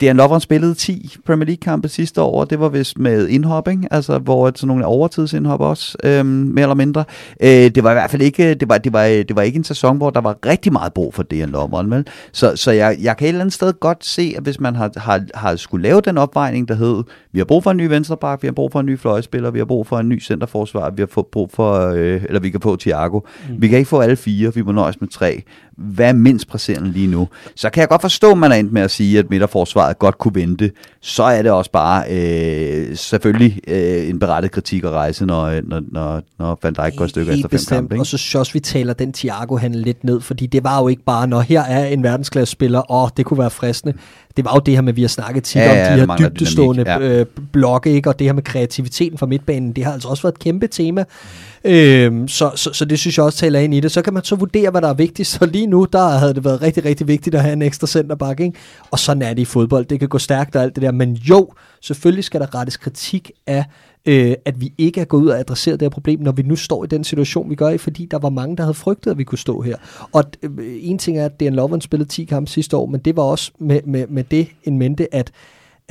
det er Lovren spillede 10 Premier League-kampe sidste år, det var vist med indhopping, altså hvor sådan nogle overtidsindhop også, øhm, mere eller mindre. Øh, det var i hvert fald ikke, det var, det, var, det var ikke en sæson, hvor der var rigtig meget brug for det, Lovren, vel? Så, så jeg, jeg kan et eller andet sted godt se, at hvis man har, har, har skulle lave den opvejning, der hed, vi har brug for en ny venstreback, vi har brug for en ny fløjspiller, vi har brug for en ny centerforsvar, vi har brug for, øh, eller vi kan få Thiago. Mm. Vi kan ikke få alle fire, vi må nøjes med tre. Hvad er mindst presserende lige nu? Så kan jeg godt forstå, at man er endt med at sige, at midterforsvaret godt kunne vente. Så er det også bare øh, selvfølgelig øh, en berettet kritik at rejse, når, når, når, når Van Dijk går i stykker efter fem bestemt. kampe. Ikke? Og så synes vi taler den Thiago-handel lidt ned, fordi det var jo ikke bare, når her er en verdensklasse-spiller, og det kunne være fristende. Det var jo det her med, vi har snakket tit Ja, om, ja, de her dybdestående dynamik, ja. øh, blokke, ikke? og det her med kreativiteten fra midtbanen, det har altså også været et kæmpe tema. Øhm, så, så, så det synes jeg også taler ind i det. Så kan man så vurdere, hvad der er vigtigt. Så lige nu, der havde det været rigtig, rigtig vigtigt at have en ekstra centerback. Ikke? Og sådan er det i fodbold. Det kan gå stærkt og alt det der. Men jo, selvfølgelig skal der rettes kritik af, øh, at vi ikke er gået ud og adresseret det her problem, når vi nu står i den situation, vi gør i, fordi der var mange, der havde frygtet, at vi kunne stå her. Og øh, en ting er, at Dan Lovren spillede 10 kampe sidste år, men det var også med, med, med det en mente, at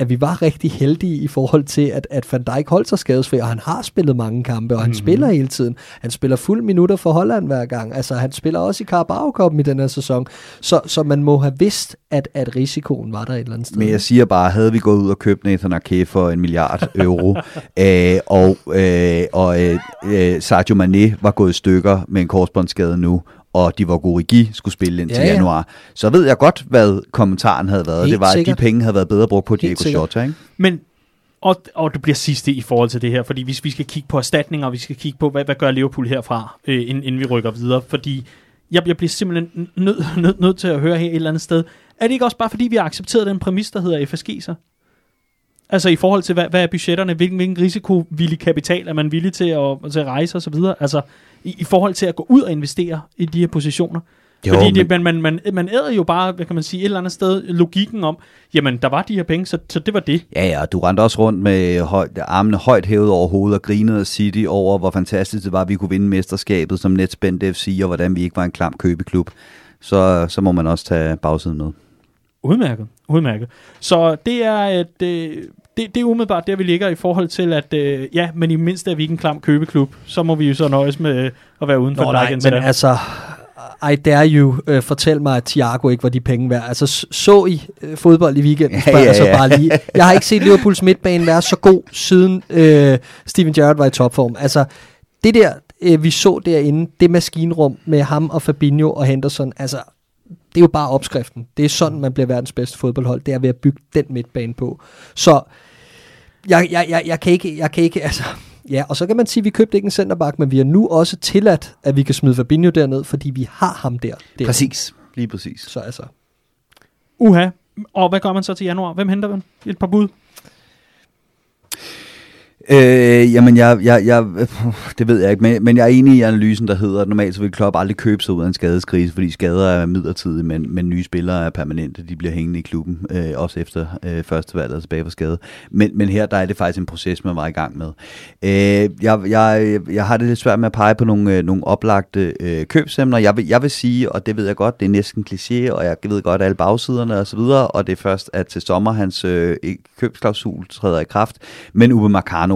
at vi var rigtig heldige i forhold til, at, at Van Dijk holdt sig skadesfri, og han har spillet mange kampe, og han mm-hmm. spiller hele tiden. Han spiller fuld minutter for Holland hver gang. Altså, han spiller også i Carabao i den her sæson. Så, så man må have vidst, at, at risikoen var der et eller andet sted. Men jeg siger bare, havde vi gået ud og købt Nathan Ake for en milliard euro, [LAUGHS] øh, og, øh, og øh, øh, Sadio Mane var gået i stykker med en korsbåndsskade nu, og de var Gorigi skulle spille indtil Ja, ja, ja. januar, så ved jeg godt, hvad kommentaren havde været. Helt det var, at sikkert. de penge havde været bedre brugt på Diego. Jota, ikke? Men, og, og det bliver sidste i forhold til det her, fordi hvis vi skal kigge på erstatninger, og vi skal kigge på, hvad, hvad gør Liverpool herfra, øh, inden, inden vi rykker videre, fordi jeg, jeg bliver simpelthen nødt nød, nød til at høre her et eller andet sted. Er det ikke også bare fordi, vi har accepteret den præmis, der hedder FSG så? Altså i forhold til, hvad, hvad er budgetterne, hvilken, hvilken risikovillig kapital er man villig til at, til at rejse osv.? Altså i, i forhold til at gå ud og investere i de her positioner. Jo, Fordi det, men- man, man, man, man æder jo bare, hvad kan man sige, et eller andet sted logikken om, jamen der var de her penge, så, så det var det. Ja, ja, og du rendte også rundt med høj, armene højt hævet over hovedet og grinede af City over, hvor fantastisk det var, at vi kunne vinde mesterskabet som netspændt FC, og hvordan vi ikke var en klam købeklub. Så, så må man også tage bagsiden med. Udmærket, udmærket. Så det er, et, øh, det, det er umiddelbart der, vi ligger i forhold til, at øh, ja, men i mindst er vi ikke en klam købeklub, så må vi jo så nøjes med øh, at være uden for Nå, nej, men altså, I dare you, øh, fortæl mig, at Thiago ikke var de penge værd. Altså, så I øh, fodbold i weekenden? Ja, ja, jeg så ja. bare lige. [LAUGHS] Jeg har ikke set Liverpools midtbane være så god, siden øh, Steven Gerrard var i topform. Altså, det der, øh, vi så derinde, det maskinrum med ham og Fabinho og Henderson, altså, det er jo bare opskriften. Det er sådan, man bliver verdens bedste fodboldhold. Det er ved at bygge den midtbane på. Så jeg, jeg, jeg, jeg kan ikke, jeg kan ikke, [LAUGHS] altså, ja, og så kan man sige, at vi købte ikke en centerback, men vi har nu også tilladt, at vi kan smide Fabinho derned, fordi vi har ham der. der. Præcis, lige præcis. Så altså, Uha. Og hvad gør man så til januar? Hvem henter man? Et par bud? Øh, jamen, jeg, jeg, jeg, det ved jeg ikke, men, men jeg er enig i analysen, der hedder, at normalt så vil Klopp aldrig købe sig ud af en skadeskrise, fordi skader er midlertidige, men, men nye spillere er permanente, de bliver hængende i klubben, øh, også efter øh, første valg og tilbage for skade. Men, men her der er det faktisk en proces, man var i gang med. Øh, jeg, jeg, jeg har det lidt svært med at pege på nogle, øh, nogle oplagte øh, købsemner. Jeg vil, jeg vil sige, og det ved jeg godt, det er næsten kliché, og jeg ved godt alle bagsiderne og så videre, og det er først, at til sommer hans øh, købsklausul træder i kraft, men Uwe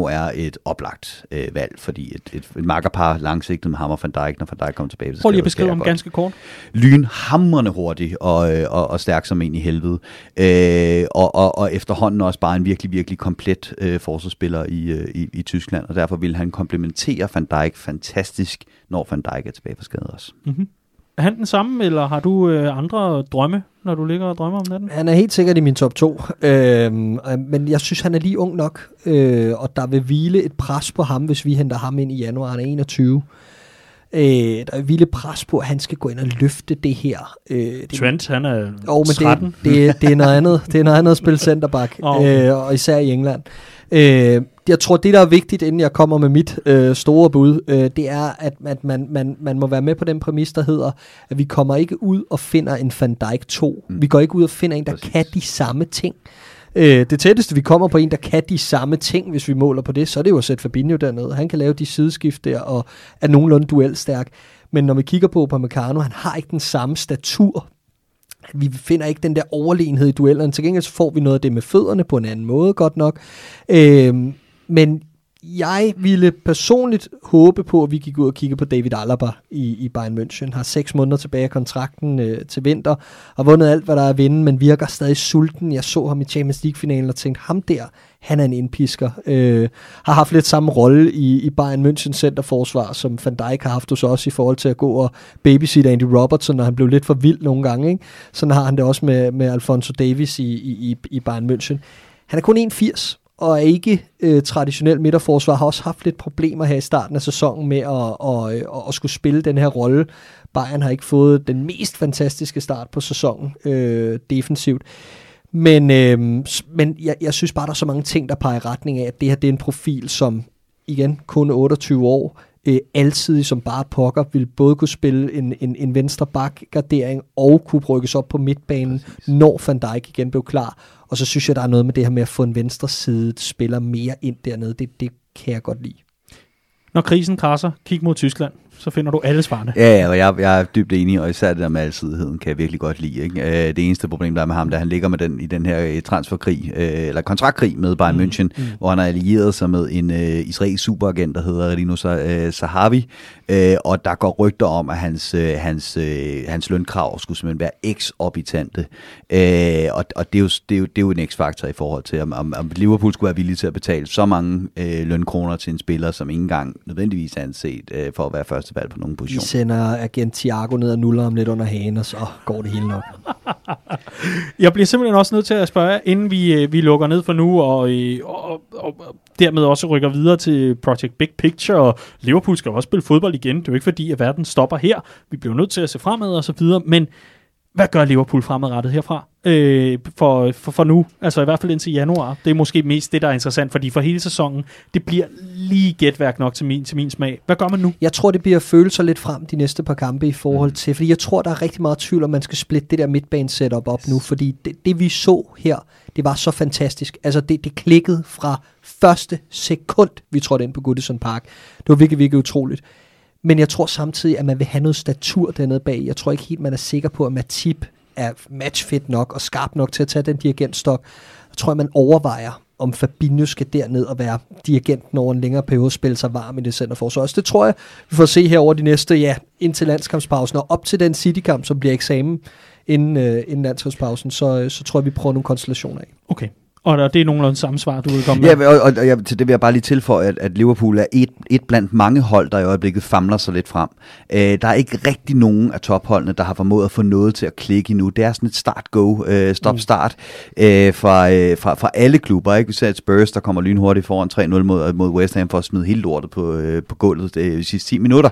er et oplagt øh, valg, fordi et, et, et makkerpar langsigtet med ham og Van Dijk, når Van Dijk kommer tilbage. til Prøv lige at beskrive ham ganske kort. Lynhamrende hurtig og, øh, og, og stærk som en i helvede. Øh, og, og, og efterhånden også bare en virkelig, virkelig komplet øh, forsvarsspiller i, øh, i, i Tyskland, og derfor vil han komplementere Van Dijk fantastisk, når Van Dijk er tilbage for skade også. Mm-hmm. Er han den samme, eller har du øh, andre drømme, når du ligger og drømmer om natten? han er helt sikkert i min top 2, øhm, øh, men jeg synes, han er lige ung nok, øh, og der vil hvile et pres på ham, hvis vi henter ham ind i januar, han er 21. Øh, der vil hvile et pres på, at han skal gå ind og løfte det her. Øh, det, Trent, han er Jo, men 13. det, det, det, er noget andet. Det er noget andet at spille [LAUGHS] centerback, okay. øh, og især i England. Øh, jeg tror, det der er vigtigt, inden jeg kommer med mit øh, store bud, øh, det er, at, at man, man, man må være med på den præmis, der hedder, at vi kommer ikke ud og finder en Van Dijk 2. Mm. Vi går ikke ud og finder en, der Præcis. kan de samme ting. Øh, det tætteste, vi kommer på en, der kan de samme ting, hvis vi måler på det, så er det jo at sætte Fabinho dernede. Han kan lave de sideskift der, og er nogenlunde duelstærk. Men når vi kigger på Upamecano, han har ikke den samme statur vi finder ikke den der overlegenhed i duellerne. Til gengæld så får vi noget af det med fødderne på en anden måde, godt nok. Øh, men jeg ville personligt håbe på, at vi gik ud og kigge på David Alaba i, i Bayern München. Har seks måneder tilbage af kontrakten øh, til vinter. Har vundet alt, hvad der er at vinde, men virker stadig sulten. Jeg så ham i Champions League-finalen og tænkte, ham der, han er en indpisker. Øh, har haft lidt samme rolle i, i Bayern München centerforsvar, som Van Dijk har haft hos os i forhold til at gå og babysitte Andy Robertson, når han blev lidt for vild nogle gange. Ikke? Sådan har han det også med, med Alfonso Davis i, i, i Bayern München. Han er kun 1,80 og er ikke øh, traditionel midterforsvar, har også haft lidt problemer her i starten af sæsonen med at, at, at, at skulle spille den her rolle. Bayern har ikke fået den mest fantastiske start på sæsonen øh, defensivt. Men, øh, men jeg, jeg synes bare, der er så mange ting, der peger i retning af, at det her det er en profil, som igen kun 28 år, øh, altid som bare pokker, vil både kunne spille en, en, en venstre bak-gardering og kunne rykkes op på midtbanen, Præcis. når Van Dijk igen blev klar. Og så synes jeg, der er noget med det her med at få en venstre side spiller mere ind dernede. Det, det kan jeg godt lide. Når krisen krasser, kig mod Tyskland så finder du alle svarene. Ja, ja og jeg, jeg er dybt enig, og især det der med alsidigheden kan jeg virkelig godt lide. Ikke? Øh, det eneste problem, der er med ham, der han ligger med den, i den her øh, transferkrig, øh, eller kontraktkrig med Bayern mm. München, mm. hvor han har allieret sig med en uh, israelsk superagent, der hedder Rino Sahavi, uh, og der går rygter om, at hans, uh, hans, uh, hans lønkrav skulle simpelthen være x-orbitante. Uh, og, og det, er jo, det, er jo, det er jo en x-faktor i forhold til, om, om, om Liverpool skulle være villig til at betale så mange uh, lønkroner til en spiller, som ikke engang nødvendigvis er anset uh, for at være først første valg på nogle positioner. Vi sender agent Thiago ned og nuller ham lidt under hagen, og så går det hele nok. [LAUGHS] Jeg bliver simpelthen også nødt til at spørge, inden vi, øh, vi lukker ned for nu, og, øh, og, og, og dermed også rykker videre til Project Big Picture, og Liverpool skal også spille fodbold igen. Det er jo ikke fordi, at verden stopper her. Vi bliver nødt til at se fremad og så videre, men hvad gør Liverpool fremadrettet herfra øh, for, for, for nu? Altså i hvert fald indtil januar. Det er måske mest det, der er interessant, fordi for hele sæsonen, det bliver lige gætværk nok til min, til min smag. Hvad gør man nu? Jeg tror, det bliver følelser lidt frem de næste par kampe i forhold mm. til, fordi jeg tror, der er rigtig meget tvivl, om man skal splitte det der midtbane setup op nu, fordi det, det vi så her, det var så fantastisk. Altså det, det klikkede fra første sekund, vi trådte ind på Goodison Park. Det var virkelig, virkelig utroligt. Men jeg tror samtidig, at man vil have noget statur dernede bag. Jeg tror ikke helt, man er sikker på, at Matip er matchfit nok og skarp nok til at tage den dirigentstok. Jeg tror, at man overvejer, om Fabinho skal derned og være dirigenten over en længere periode, spille sig varm i det centerforsvar. Så det tror jeg, vi får se her over de næste, ja, indtil landskampspausen, og op til den City-kamp, som bliver eksamen inden, øh, inden landskampspausen, så, øh, så tror jeg, vi prøver nogle konstellationer af. Okay. Og det er nogenlunde samme svar, du vil komme med. Ja, og, og, og til det vil jeg bare lige tilføje, at, at Liverpool er et, et blandt mange hold, der i øjeblikket famler sig lidt frem. Øh, der er ikke rigtig nogen af topholdene, der har formået at få noget til at klikke endnu. Det er sådan et start-go, øh, stop-start øh, fra, øh, fra, fra alle klubber. Ikke? Vi ser et Spurs, der kommer lynhurtigt foran 3-0 mod, mod West Ham for at smide hele lortet på, øh, på gulvet øh, de sidste 10 minutter.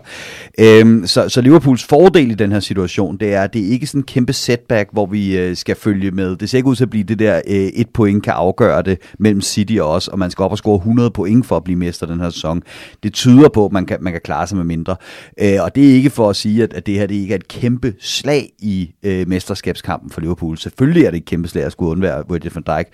Øh, så, så Liverpools fordel i den her situation, det er, at det er ikke sådan en kæmpe setback, hvor vi øh, skal følge med. Det ser ikke ud til at blive det der øh, et point kan afgøre det mellem City og os, og man skal op og score 100 point for at blive mester den her sæson. Det tyder på, at man kan, man kan klare sig med mindre. Øh, og det er ikke for at sige, at, at det her det ikke er et kæmpe slag i øh, mesterskabskampen for Liverpool. Selvfølgelig er det et kæmpe slag at skulle undvære Virgil van Dijk.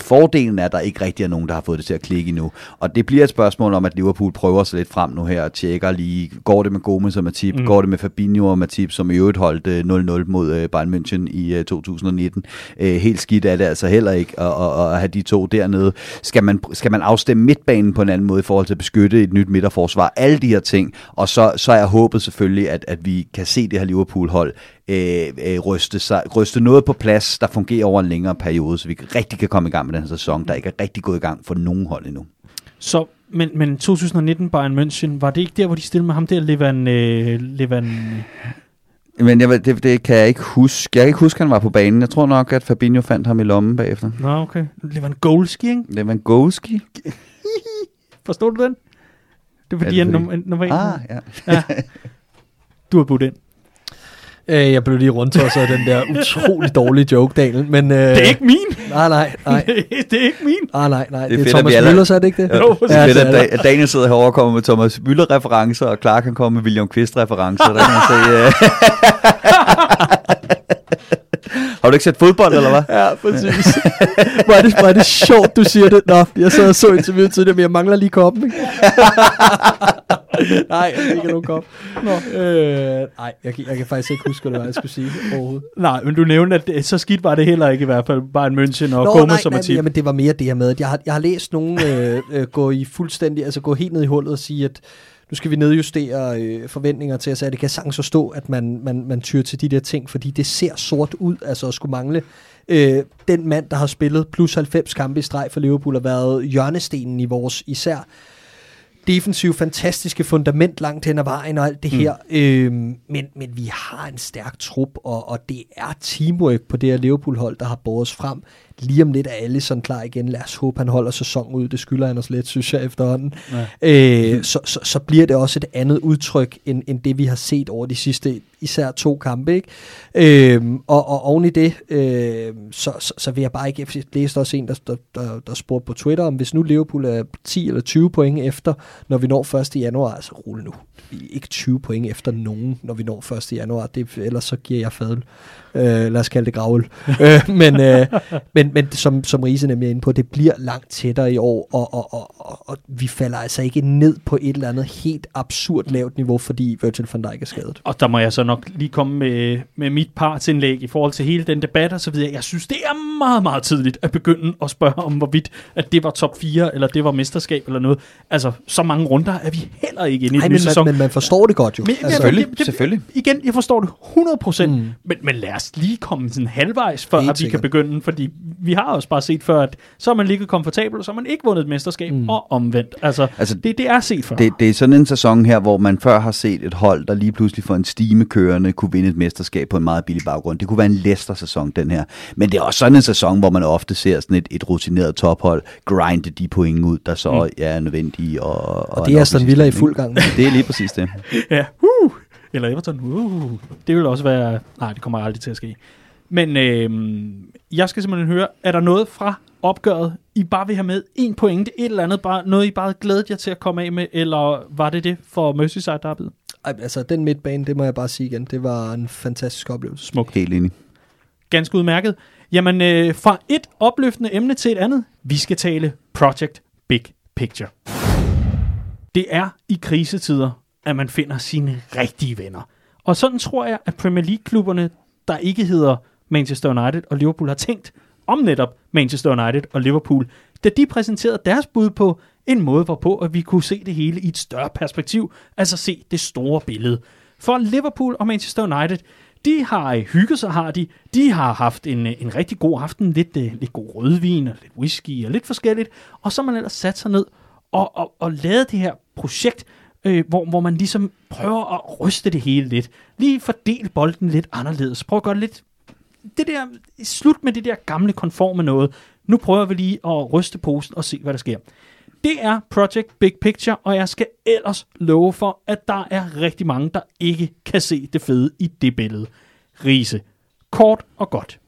Fordelen er, at der ikke rigtig er nogen, der har fået det til at klikke endnu. Og det bliver et spørgsmål om, at Liverpool prøver sig lidt frem nu her og tjekker lige, går det med Gomez og Matip, mm. går det med Fabinho og Matip, som i øvrigt holdt øh, 0-0 mod øh, Bayern München i øh, 2019. Øh, helt skidt er det altså heller ikke at, at, at have de to dernede. Skal man, skal man afstemme midtbanen på en anden måde i forhold til at beskytte et nyt midterforsvar? Alle de her ting. Og så, så er jeg håbet selvfølgelig, at, at vi kan se det her Liverpool-hold øh, øh, ryste, sig, ryste noget på plads, der fungerer over en længere periode, så vi rigtig kan komme i gang med den her sæson, der ikke er rigtig gået i gang for nogen hold endnu. Så men, men 2019 Bayern München, var det ikke der, hvor de stillede med ham der, Levan, øh, Levan men jeg, det, det kan jeg ikke huske. Jeg kan ikke huske, at han var på banen. Jeg tror nok, at Fabinho fandt ham i lommen bagefter. Nå, okay. Lewandowski, ikke? Lewandowski? [LAUGHS] Forstår du den? Det er fordi, er det fordi? han nummer Ah, ja. ja. Du har budt ind. Øh, jeg blev lige rundt af den der utrolig dårlige joke, Daniel. Men, øh, det er ikke min. Nej, nej, nej. [LAUGHS] det er ikke min. Ah, nej, nej. Det er, det er Thomas Müller, så er det ikke det? Ja, jo, det er fedt, at, at Daniel sidder herovre og kommer med Thomas Müller-referencer, og Clark kan komme med William Quist-referencer. der kan man se... Uh... [LAUGHS] Har du ikke set fodbold, eller hvad? [LAUGHS] Ja, præcis. [LAUGHS] hvor, er det, hvor er det sjovt, du siger det. Nå, jeg sad og så interviewet tidligere, men jeg mangler lige koppen, ikke? [LAUGHS] nej, jeg ikke nogen kop. Nå, øh, nej, jeg, kan- jeg kan faktisk ikke huske, hvad det var, jeg skulle sige overhovedet. Nej, men du nævnte, at det, så skidt var det heller ikke i hvert fald. Bare en München og Koma som nej, tip. jamen, det var mere det her med, at jeg har, jeg har læst nogen øh, øh, gå i fuldstændig, altså gå helt ned i hullet og sige, at nu skal vi nedjustere øh, forventninger til at det kan sagtens forstå, at man, man, man tyrer til de der ting, fordi det ser sort ud, altså at skulle mangle øh, den mand, der har spillet plus 90 kampe i streg for Liverpool, har været hjørnestenen i vores især defensiv fantastiske fundament langt hen ad vejen og alt det her. Mm. Øhm, men, men vi har en stærk trup, og, og det er teamwork på det her Liverpool-hold, der har båret os frem. Lige om lidt er Alisson klar igen. Lad os håbe, han holder sæsonen ud. Det skylder han os lidt, synes jeg, efterhånden. Ja. Øh, så, så, så bliver det også et andet udtryk, end, end det vi har set over de sidste især to kampe. Ikke? Øhm, og, og oven i det, øh, så, så, så vil jeg bare ikke... Jeg læste også en, der, der, der, der spurgte på Twitter, om hvis nu Liverpool er 10 eller 20 point efter, når vi når 1. januar, altså rulle nu. Ikke 20 point efter nogen, når vi når 1. januar. Det, ellers så giver jeg fadel. Øh, lad os kalde det gravl. [LAUGHS] øh, men, øh, men, men som, som Riese nemlig er inde på, det bliver langt tættere i år, og, og, og, og, og vi falder altså ikke ned på et eller andet helt absurd lavt niveau, fordi Virgil van Dijk er skadet. Og der må jeg så nok lige komme med, med mit partsindlæg i forhold til hele den debat og så videre. Jeg synes, det er meget, meget tidligt at begynde at spørge om, hvorvidt at det var top 4, eller det var mesterskab eller noget. Altså, så mange runder er vi heller ikke inde i Nej, den men, nye man, sæson. men man forstår det godt jo. Men, altså, Selvfølgelig, det- det- selvfølgelig. Igen, jeg forstår det 100%, mm. Mm. men, men lad os lige komme sådan halvvejs, før at vi kan begynde, fordi vi har også bare set før, at så har man ligget komfortabelt, og så har man ikke vundet et mesterskab, mm. og omvendt. Altså, Altså, det, det er set før. Det, det er sådan en sæson her, hvor man før har set et hold, der lige pludselig for en stime kørende kunne vinde et mesterskab på en meget billig baggrund. Det kunne være en Leicester-sæson, den her. Men det er også sådan en sæson, hvor man ofte ser sådan et, et rutineret tophold grinde de point ud, der så mm. er nødvendige. Og, og, og det er Aston Villa i fuld fuld gang. Det er lige præcis det. [LAUGHS] Ja, uh, eller Everton, uh, det vil også være, nej, det kommer aldrig til at ske. Men øh, jeg skal simpelthen høre, er der noget fra opgøret, I bare vil have med en pointe, et eller andet, bare, noget I bare glæder jer til at komme af med, eller var det det for Merseyside derbyet? Ej, altså, den midtbane, det må jeg bare sige igen, det var en fantastisk oplevelse. Smukt. Helt enig. Ganske udmærket. Jamen, øh, fra et opløftende emne til et andet, vi skal tale Project Big Picture. Det er i krisetider, at man finder sine rigtige venner. Og sådan tror jeg, at Premier League-klubberne, der ikke hedder Manchester United og Liverpool, har tænkt om netop Manchester United og Liverpool, da de præsenterede deres bud på en måde, hvorpå at vi kunne se det hele i et større perspektiv, altså se det store billede. For Liverpool og Manchester United, de har hygget sig, har de. De har haft en, en rigtig god aften, lidt, øh, lidt god rødvin og lidt whisky og lidt forskelligt, og så har man ellers sat sig ned og, og, og lavet det her projekt, øh, hvor, hvor man ligesom prøver at ryste det hele lidt. Lige fordel bolden lidt anderledes. Prøv at gøre det lidt... Det der, slut med det der gamle konforme noget. Nu prøver vi lige at ryste posen og se, hvad der sker. Det er Project Big Picture, og jeg skal ellers love for, at der er rigtig mange, der ikke kan se det fede i det billede. Rise. Kort og godt.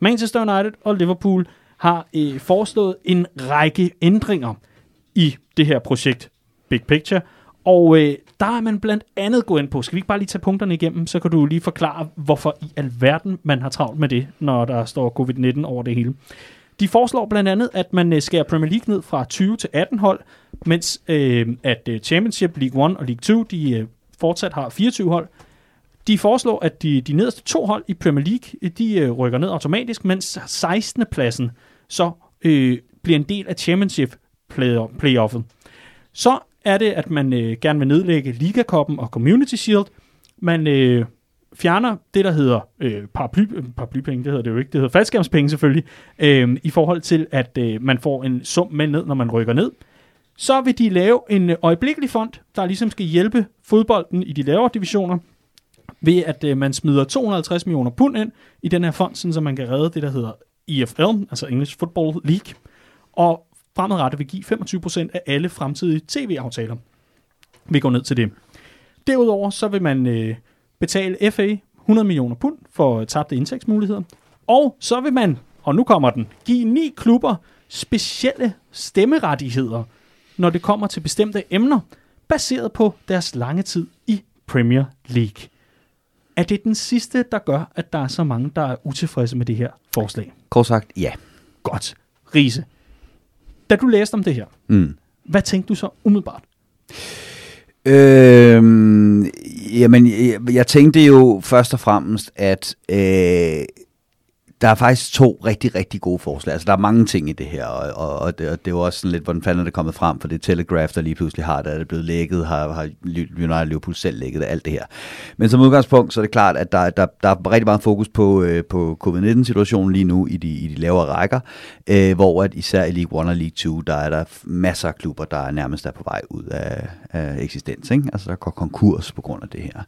Manchester United og Liverpool har øh, foreslået en række ændringer i det her projekt Big Picture, og øh, der er man blandt andet gået ind på, skal vi ikke bare lige tage punkterne igennem, så kan du lige forklare, hvorfor i alverden man har travlt med det, når der står covid-19 over det hele. De foreslår blandt andet, at man øh, skærer Premier League ned fra 20 til 18 hold, mens øh, at øh, Championship, League 1 og League 2, de øh, fortsat har 24 hold. De foreslår, at de, de nederste to hold i Premier League, de øh, rykker ned automatisk, mens 16. pladsen så øh, bliver en del af Championship play- playoffet. Så er det, at man øh, gerne vil nedlægge Liga-koppen og Community Shield. Man øh, fjerner det, der hedder øh, paraply, øh, paraplypenge, det hedder det jo ikke, det hedder faldskærmspenge selvfølgelig, øh, i forhold til, at øh, man får en sum med ned, når man rykker ned. Så vil de lave en øh, øjeblikkelig fond, der ligesom skal hjælpe fodbolden i de lavere divisioner, ved at øh, man smider 250 millioner pund ind i den her fond, sådan, så man kan redde det, der hedder EFL, altså English Football League, og fremadrettet vil give 25% af alle fremtidige tv-aftaler. Vi går ned til det. Derudover så vil man øh, betale FA 100 millioner pund for tabte indtægtsmuligheder, og så vil man, og nu kommer den, give ni klubber specielle stemmerettigheder, når det kommer til bestemte emner, baseret på deres lange tid i Premier League. Er det den sidste, der gør, at der er så mange, der er utilfredse med det her forslag? Kort sagt, ja. Godt. Riese, da du læste om det her, Mm. hvad tænkte du så umiddelbart? Øhm, jamen, jeg, jeg tænkte jo først og fremmest, at øh, der er faktisk to rigtig, rigtig gode forslag. Altså, der er mange ting i det her, og, og, og, det, og det er jo også sådan lidt, hvordan fanden er det kommet frem, for det Telegraph, der lige pludselig har det, er det blevet lækket, har, har United Liverpool selv lækket alt det her. Men som udgangspunkt, så er det klart, at der, der, der er rigtig meget fokus på, øh, på covid-19-situationen lige nu i de, i de lavere rækker, øh, hvor at især i League 1 og League 2, der er der masser af klubber, der er nærmest er på vej ud af, af eksistens. Ikke? Altså, der går konkurs på grund af det her.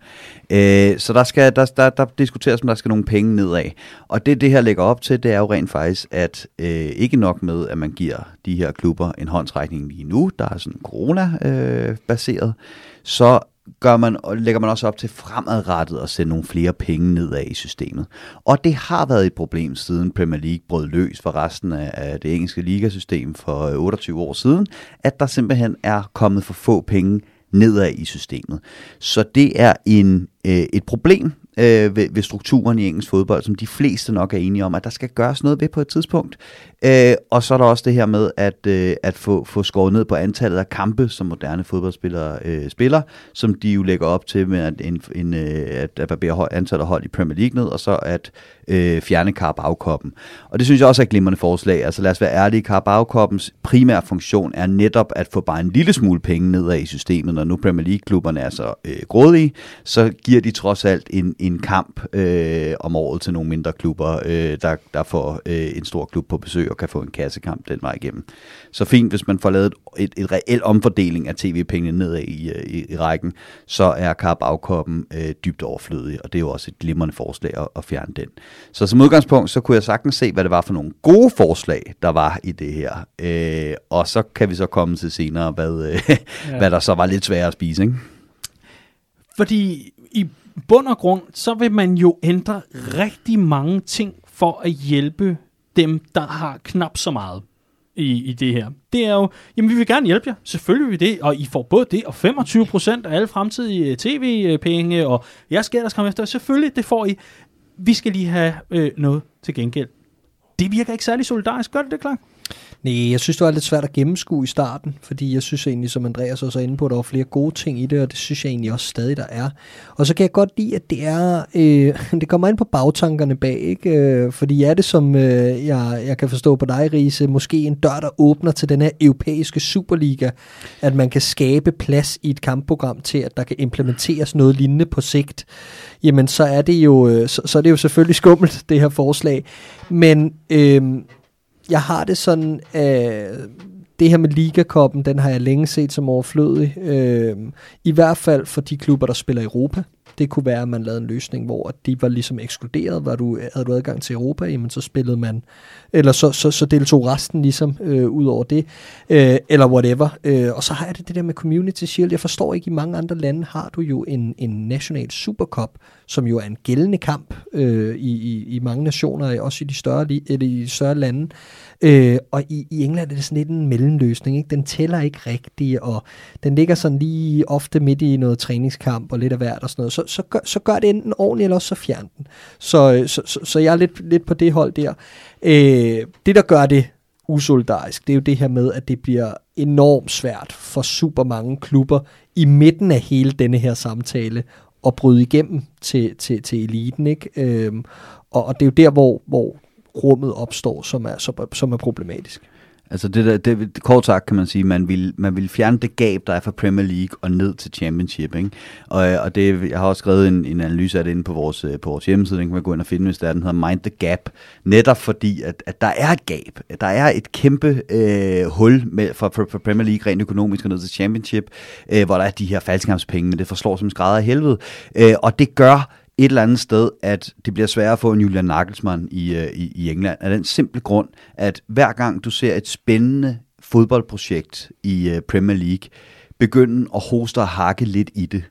Øh, så der, skal, der, der, der diskuteres, om der skal nogle penge nedad. Og det, det her lægger op til, det er jo rent faktisk, at øh, ikke nok med, at man giver de her klubber en håndtrækning lige nu, der er sådan corona-baseret, øh, så gør man, og lægger man også op til fremadrettet at sende nogle flere penge nedad i systemet. Og det har været et problem siden Premier League brød løs for resten af, det engelske ligasystem for øh, 28 år siden, at der simpelthen er kommet for få penge nedad i systemet. Så det er en, øh, et problem øh, ved, ved strukturen i engelsk fodbold, som de fleste nok er enige om, at der skal gøres noget ved på et tidspunkt. Øh, og så er der også det her med at, øh, at få, få skåret ned på antallet af kampe, som moderne fodboldspillere øh, spiller, som de jo lægger op til med at, en, en, øh, at, at barbere antallet af hold i Premier League ned, og så at øh, fjerne Carabao-koppen. Og det synes jeg også er et glimrende forslag. Altså lad os være ærlige, Carabao-koppens primære funktion er netop at få bare en lille smule penge nedad i systemet. Når nu Premier League-klubberne er så øh, grådige, så giver de trods alt en, en kamp øh, om året til nogle mindre klubber, øh, der, der får øh, en stor klub på besøg og kan få en kassekamp den vej igennem. Så fint, hvis man får lavet et, et reelt omfordeling af tv-pengene nedad i, i, i rækken, så er Carabao-koppen øh, dybt overflødig, og det er jo også et glimrende forslag at, at fjerne den. Så som udgangspunkt, så kunne jeg sagtens se, hvad det var for nogle gode forslag, der var i det her. Øh, og så kan vi så komme til senere, hvad, øh, [LAUGHS] ja. hvad der så var lidt sværere at spise, ikke? Fordi i bund og grund, så vil man jo ændre rigtig mange ting for at hjælpe dem, der har knap så meget i, i det her. Det er jo, jamen vi vil gerne hjælpe jer, selvfølgelig vil vi det, og I får både det, og 25% af alle fremtidige øh, tv-penge, og jeg skal ellers komme efter, selvfølgelig, det får I. Vi skal lige have øh, noget til gengæld. Det virker ikke særlig solidarisk, gør det det, klart? Nej, jeg synes, det var lidt svært at gennemskue i starten, fordi jeg synes egentlig, som Andreas også er inde på, at der var flere gode ting i det, og det synes jeg egentlig også stadig, der er. Og så kan jeg godt lide, at det er, øh, [LAUGHS] det kommer ind på bagtankerne bag, ikke? Øh, fordi er det, som øh, jeg, jeg kan forstå på dig, Riese, måske en dør, der åbner til den her europæiske Superliga, at man kan skabe plads i et kampprogram til, at der kan implementeres noget lignende på sigt, jamen så er det jo, øh, så, så er det jo selvfølgelig skummelt, det her forslag. Men øh, jeg har det sådan, øh, det her med Ligakoppen, den har jeg længe set som overflødig. Øh, I hvert fald for de klubber, der spiller i Europa. Det kunne være, at man lavede en løsning, hvor de var ligesom ekskluderet. Var du, havde du adgang til Europa, jamen så spillede man, eller så, så, så deltog resten ligesom øh, ud over det, øh, eller whatever. Øh, og så har jeg det, det der med Community Shield. Jeg forstår ikke, i mange andre lande har du jo en, en national supercup, som jo er en gældende kamp øh, i, i, i mange nationer, også i de større, eller i de større lande. Øh, og i, i England er det sådan lidt en mellemløsning. Ikke? Den tæller ikke rigtigt, og den ligger sådan lige ofte midt i noget træningskamp og lidt af hvert og sådan noget. Så, så, gør, så gør det enten ordentligt, eller også så fjern den. Så, øh, så, så, så jeg er lidt, lidt på det hold der. Øh, det, der gør det usolidarisk, det er jo det her med, at det bliver enormt svært for super mange klubber i midten af hele denne her samtale at bryde igennem til, til, til eliten. Ikke? Øhm, og, og det er jo der, hvor, hvor rummet opstår, som er, som, som er problematisk. Altså det der, det, kort sagt kan man sige, man vil, man vil fjerne det gab, der er fra Premier League og ned til Championship. Ikke? Og, og det, jeg har også skrevet en, en analyse af det inde på vores, øh, på vores hjemmeside, den kan man gå ind og finde, hvis der er, den hedder Mind the Gap. Netop fordi, at, at der er et gab. Der er et kæmpe øh, hul med, fra, fra Premier League rent økonomisk og ned til Championship, øh, hvor der er de her faldskampspenge, men det forslår som skrædder af helvede. Øh, og det gør et eller andet sted, at det bliver sværere at få en Julian Nagelsmann i, øh, i, i England, af den simple grund, at hver gang du ser et spændende fodboldprojekt i øh, Premier League begynde at hoste og hakke lidt i det,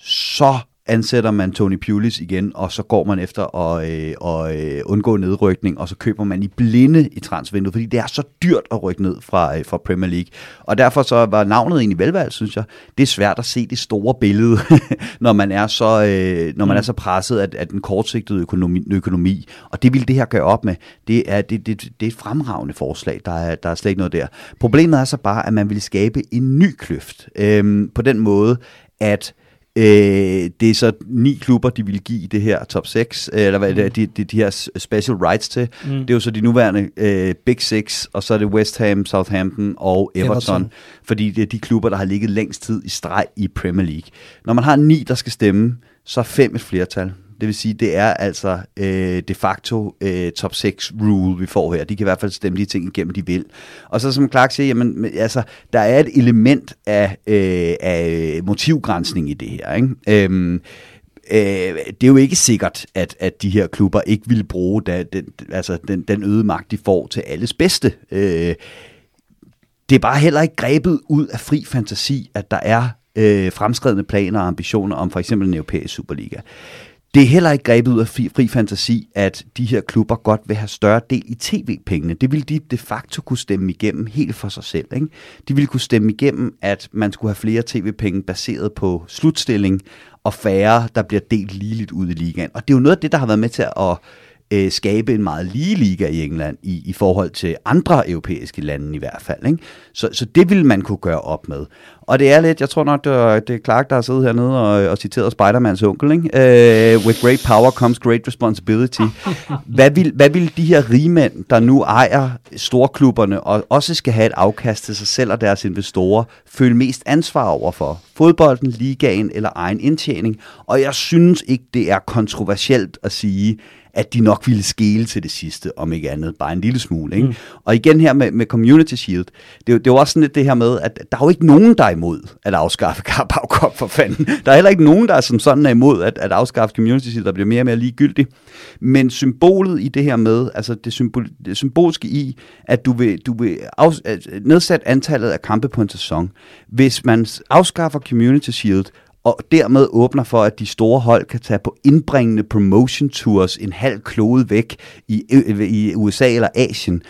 så ansætter man Tony Pulis igen, og så går man efter at, øh, og, øh, undgå nedrykning, og så køber man i blinde i transvinduet, fordi det er så dyrt at rykke ned fra, øh, fra Premier League. Og derfor så var navnet egentlig velvalgt, synes jeg. Det er svært at se det store billede, [LAUGHS] når man er så, øh, når man mm. er så presset af, af den kortsigtede økonomi, økonomi. Og det vil det her gøre op med. Det er, det, det, det er et fremragende forslag. Der er, der er slet ikke noget der. Problemet er så bare, at man vil skabe en ny kløft. Øh, på den måde, at Øh, det er så ni klubber, de vil give det her top 6, øh, eller hvad mm. det de, de, de her special rights til. Mm. Det er jo så de nuværende øh, Big Six, og så er det West Ham, Southampton og Everton, Everton, fordi det er de klubber, der har ligget længst tid i streg i Premier League. Når man har ni, der skal stemme, så er fem et flertal. Det vil sige, det er altså øh, de facto øh, top 6 rule, vi får her. De kan i hvert fald stemme de ting igennem, de vil. Og så som Clark siger, jamen, altså, der er et element af, øh, af motivgrænsning i det her. Ikke? Øhm, øh, det er jo ikke sikkert, at, at de her klubber ikke vil bruge da, den, altså den, den øgede magt, de får til alles bedste. Øh, det er bare heller ikke grebet ud af fri fantasi, at der er øh, fremskredende planer og ambitioner om for eksempel en europæisk Superliga. Det er heller ikke grebet ud af fri, fri fantasi, at de her klubber godt vil have større del i tv-pengene. Det vil de de facto kunne stemme igennem helt for sig selv. Ikke? De ville kunne stemme igennem, at man skulle have flere tv-penge baseret på slutstilling, og færre, der bliver delt ligeligt ud i ligaen. Og det er jo noget af det, der har været med til at øh, skabe en meget lige liga i England i, i forhold til andre europæiske lande i hvert fald. Ikke? Så, så det vil man kunne gøre op med. Og det er lidt, jeg tror nok, det er, det er Clark, der har siddet hernede og, og citeret Spidermans onkel. Ikke? Uh, with great power comes great responsibility. [LAUGHS] Hvad vil, hvad vil de her rigmænd, der nu ejer storklubberne og også skal have et afkast til sig selv og deres investorer, føle mest ansvar over for? Fodbolden, ligaen eller egen indtjening? Og jeg synes ikke, det er kontroversielt at sige, at de nok ville skele til det sidste, om ikke andet, bare en lille smule. Ikke? Mm. Og igen her med, med Community Shield, det, det er jo også sådan lidt det her med, at der er jo ikke nogen, der er imod at afskaffe [LAUGHS] Carabao Cup for fanden. Der er heller ikke nogen, der er som sådan er imod at, at afskaffe Community Shield, der bliver mere og mere ligegyldigt. Men symbolet i det her med, altså det, symbol, det symbolske i, at du vil, du vil af, nedsætte antallet af kampe på en sæson. Hvis man afskaffer Community Shield, og dermed åbner for, at de store hold kan tage på indbringende promotion tours en halv klode væk i, i USA eller Asien,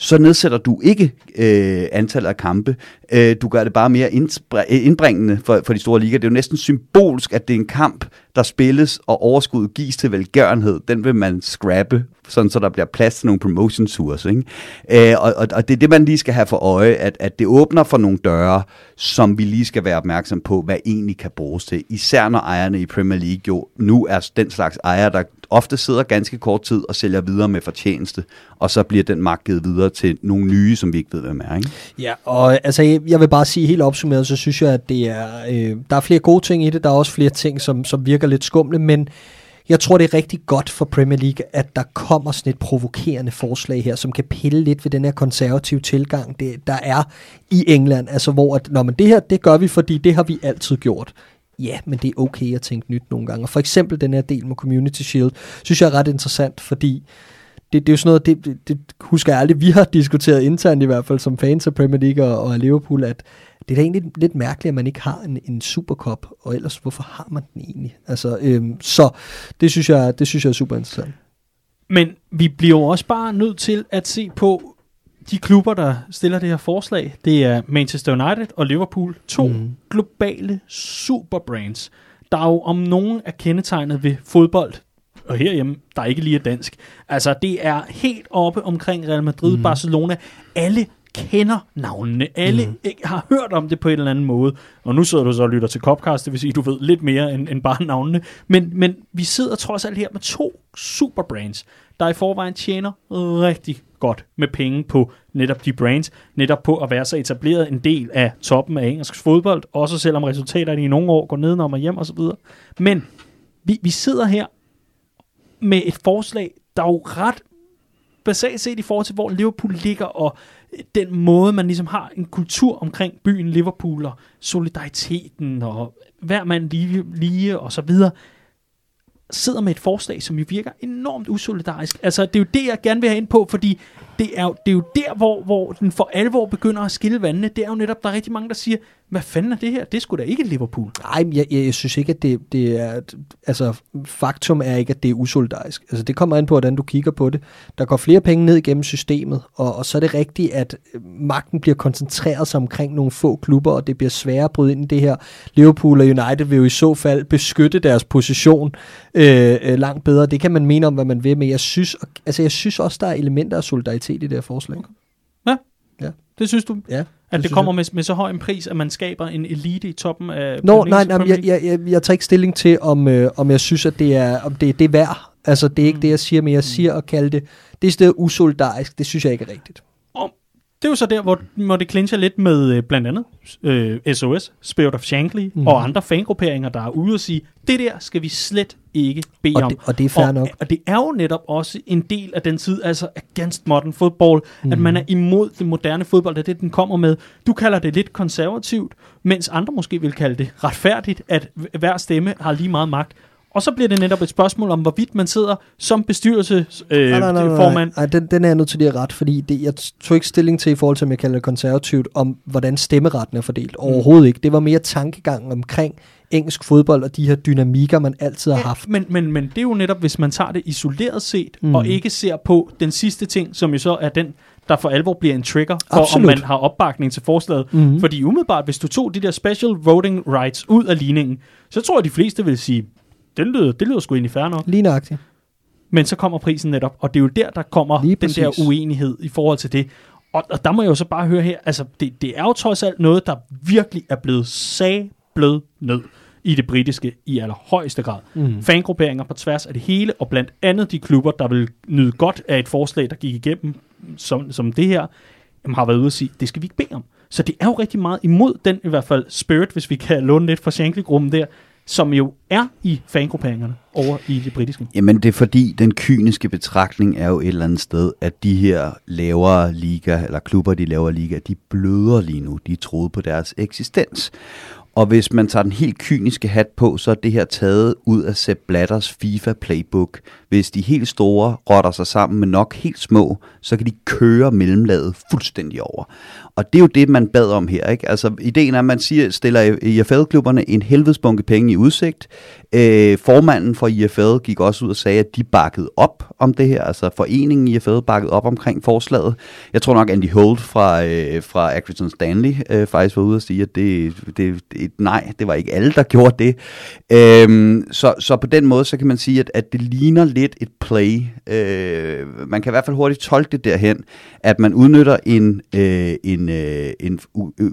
så nedsætter du ikke øh, antallet af kampe. Øh, du gør det bare mere øh, indbringende for, for de store ligaer. Det er jo næsten symbolsk, at det er en kamp, der spilles, og overskud gives til velgørenhed. Den vil man scrappe, sådan så der bliver plads til nogle promotion tours. Ikke? Øh, og, og, og det er det, man lige skal have for øje, at, at det åbner for nogle døre, som vi lige skal være opmærksom på, hvad egentlig kan bruges til. Især når ejerne i Premier League jo nu er den slags ejer, der ofte sidder ganske kort tid og sælger videre med fortjeneste, og så bliver den magt givet videre til nogle nye, som vi ikke ved, hvem er. Ikke? Ja, og altså, jeg vil bare sige helt opsummeret, så synes jeg, at det er, øh, der er flere gode ting i det, der er også flere ting, som, som virker lidt skumle, men jeg tror, det er rigtig godt for Premier League, at der kommer sådan et provokerende forslag her, som kan pille lidt ved den her konservative tilgang, det, der er i England. Altså hvor, at, når man det her, det gør vi, fordi det har vi altid gjort ja, men det er okay at tænke nyt nogle gange. Og for eksempel den her del med Community Shield, synes jeg er ret interessant, fordi det, det er jo sådan noget, det, det, det husker jeg aldrig, vi har diskuteret internt i hvert fald som fans af Premier League og, og Liverpool, at det er da egentlig lidt mærkeligt, at man ikke har en, en Supercup, og ellers hvorfor har man den egentlig? Altså, øhm, så det synes, jeg, det synes jeg er super interessant. Men vi bliver jo også bare nødt til at se på, de klubber, der stiller det her forslag, det er Manchester United og Liverpool. To mm. globale superbrands, der jo om nogen er kendetegnet ved fodbold, og herhjemme, der ikke lige er dansk. Altså, det er helt oppe omkring Real Madrid, mm. Barcelona. Alle kender navnene. Alle mm. har hørt om det på en eller anden måde. Og nu sidder du så og lytter til Copcast, det vil sige, at du ved lidt mere end, end bare navnene. Men, men vi sidder trods alt her med to superbrands, der i forvejen tjener rigtig godt med penge på netop de brands, netop på at være så etableret en del af toppen af engelsk fodbold, også selvom resultaterne i nogle år går nedenom og hjem osv. Men vi, vi sidder her med et forslag, der er jo ret basalt set i forhold til, hvor Liverpool ligger, og den måde, man ligesom har en kultur omkring byen Liverpool, og solidariteten, og hver mand lige, lige og så videre sidder med et forslag, som jo virker enormt usolidarisk. Altså, det er jo det, jeg gerne vil have ind på, fordi det er, jo, det er jo der, hvor, hvor den for alvor begynder at skille vandene. Det er jo netop, der er rigtig mange, der siger, hvad fanden er det her? Det skulle da ikke Liverpool. Nej, jeg, jeg, jeg synes ikke, at det, det er... Altså, faktum er ikke, at det er usolidarisk. Altså, det kommer an på, hvordan du kigger på det. Der går flere penge ned igennem systemet, og, og så er det rigtigt, at øh, magten bliver koncentreret sig omkring nogle få klubber, og det bliver sværere at bryde ind i det her. Liverpool og United vil jo i så fald beskytte deres position øh, øh, langt bedre. Det kan man mene om, hvad man vil, men jeg synes, altså, jeg synes også, der er elementer af solidaritet i det her forslag. Ja. Det synes du? Ja, At det kommer med, med så høj en pris, at man skaber en elite i toppen af Nå, nej, nej jeg, jeg, jeg, jeg tager ikke stilling til, om, øh, om jeg synes, at det er, om det, det er værd. Altså, det er ikke Mm. det, jeg siger, men jeg siger at kalde det, det er stedet usolidarisk, det synes jeg ikke er rigtigt. Og det er jo så der, hvor, hvor det clincher lidt med øh, blandt andet øh, SOS, Spirit of Shankly Mhm. mm. og andre fangrupperinger, der er ude og sige, det der skal vi slet ikke bede Og om. det- og det er fair og, nok. Og det er jo netop også en del af den tid, altså against modern football, mm. at man er imod det moderne fodbold, det er det, den kommer med. Du kalder det lidt konservativt, mens andre måske vil kalde det retfærdigt, at hver stemme har lige meget magt. Og så bliver det netop et spørgsmål om, hvorvidt man sidder som bestyrelsesformand. Øh, nej, nej, nej, nej, formand. nej den, den er jeg nødt til lige at ret, fordi det, jeg tog ikke stilling til i forhold til, om jeg kalder det konservativt, om hvordan stemmeretten er fordelt. Overhovedet ikke. Det var mere tankegangen omkring engelsk fodbold og de her dynamikker, man altid har haft. Men, men, men det er jo netop, hvis man tager det isoleret set, Mm. mm. og ikke ser på den sidste ting, som jo så er den, der for alvor bliver en trigger, for Absolut. om man har opbakning til forslaget. Mhm. Fordi umiddelbart, hvis du tog de der special voting rights ud af ligningen, så tror jeg, de fleste vil sige, det lyder, det lyder sgu egentlig fair nok. Lige nøjagtigt. Men så kommer prisen netop, og det er jo der, der kommer Lige den der præcis. uenighed i forhold til det. Og, og der må jeg jo så bare høre her, altså det, det er jo trods alt noget, der virkelig er blevet sablet ned i det britiske i allerhøjeste grad. Mm. Fangrupperinger på tværs af det hele, og blandt andet de klubber, der vil nyde godt af et forslag, der gik igennem som, som det her, jamen, har været ude og sige, det skal vi ikke bede om. Så det er jo rigtig meget imod den i hvert fald spirit, hvis vi kan låne lidt fra Shankly-gruppen der, som jo er i fangrupperingerne over i det britiske. Jamen det er fordi, den kyniske betragtning er jo et eller andet sted, at de her lavere liga, eller klubber, de lavere liga, de bløder lige nu. De troede på deres eksistens. Og hvis man tager den helt kyniske hat på, så er det her taget ud af Sepp Blatters FIFA-playbook. Hvis de helt store rotter sig sammen med nok helt små, så kan de køre mellemlaget fuldstændig over. Og det er jo det, man bad om her. Ikke? Altså, ideen er, at man siger, stiller IFL-klubberne en helvedes bunke penge i udsigt. Øh, formanden for IFL gik også ud og sagde, at de bakkede op om det her. Altså foreningen IFL bakkede op omkring forslaget. Jeg tror nok, Andy Holt fra, øh, fra Accrington Stanley øh, faktisk var ude og sige, at det, det, det, nej, det var ikke alle, der gjorde det. Øh, så, så på den måde, så kan man sige, at, at det ligner lidt et play. Øh, man kan i hvert fald hurtigt tolke det derhen, at man udnytter en, øh, en, øh, en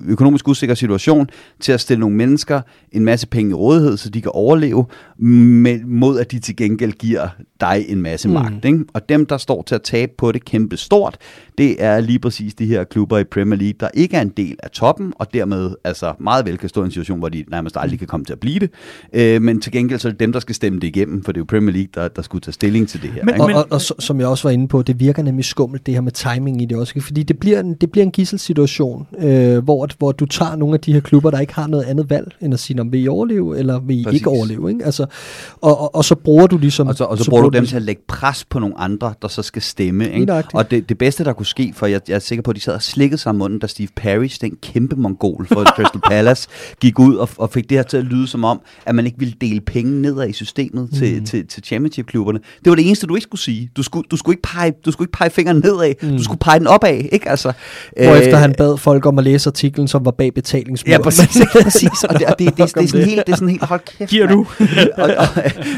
økonomisk usikker situation til at stille nogle mennesker en masse penge i rådighed, så de kan overleve, med, mod at de til gengæld giver dig en masse Mm. mm. magt. Ikke? Og dem, der står til at tabe på det kæmpe stort, det er lige præcis de her klubber i Premier League, der ikke er en del af toppen, og dermed altså meget vel kan stå i en situation, hvor de nærmest aldrig kan komme til at blive det. Øh, men til gengæld så er det dem, der skal stemme det igennem, for det er jo Premier League, der, der skulle tage stilling til det her. Men- ikke? Og, og, og, så- som jeg også var inde på, det virker nemlig skummelt, det her med timing i det også. Fordi det bliver en, det bliver en gisselsituation, øh, hvor, hvor du tager nogle af de her klubber, der ikke har noget andet valg, end at sige, om vil I overleve, eller vil I Præcis. ikke overleve? Ikke? Altså, og, og, og så bruger du ligesom... Og så, og så, så bruger du dem ligesom- til at lægge pres på nogle andre, der så skal stemme. Ikke? Og det, det bedste, der kunne ske, for jeg, jeg er sikker på, at de sad og slikkede sig om munden, da Steve Parrish, den kæmpe mongol for [LAUGHS] Crystal Palace, gik ud og, og fik det her til at lyde som om, at man ikke ville dele penge nedad i systemet mm. til, til, til championship-klubberne. Det var det eneste, du ikke skulle sige. Du skulle, du skulle, ikke, pege, du skulle ikke pege fingeren nedad, mm. du skulle pege den opad. Ikke? Altså, Hvorefter øh, han bad folk om at læse artiklen, som var bag betalingsmuren. Ja, præcis. [LAUGHS] præcis. Og det, og det, det, det, det, er sådan helt, det er sådan helt, hold kæft, Giver du? og, og,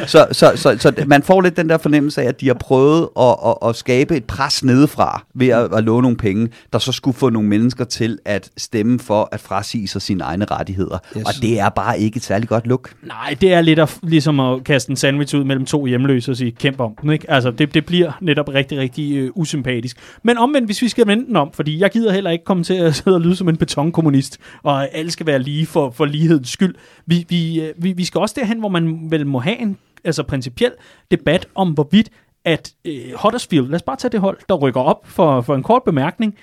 så, så, så, så man får lidt den der fornemmelse af, at de har prøvet at, at, at skabe et pres nedefra ved at, at låne nogle penge, der så skulle få nogle mennesker til at stemme for at frasige sig sine egne rettigheder. Yes. Og det er bare ikke et særligt godt look. Nej, det er lidt at, ligesom at kaste en sandwich ud mellem to hjemløse og sige, kæmpe om den, ikke? Altså, det, det bliver netop rigtig, rigtig øh, usympatisk. Men omvendt, hvis vi skal vende den om, fordi jeg gider heller ikke komme til at sidde og lyde som en betonkommunist, og alle skal være lige for, for lighedens skyld. Vi, vi, øh, vi, vi skal også derhen, hvor man vel må have en altså principiel debat om, hvorvidt at øh, Huddersfield, lad os bare tage det hold, der rykker op for, for en kort bemærkning,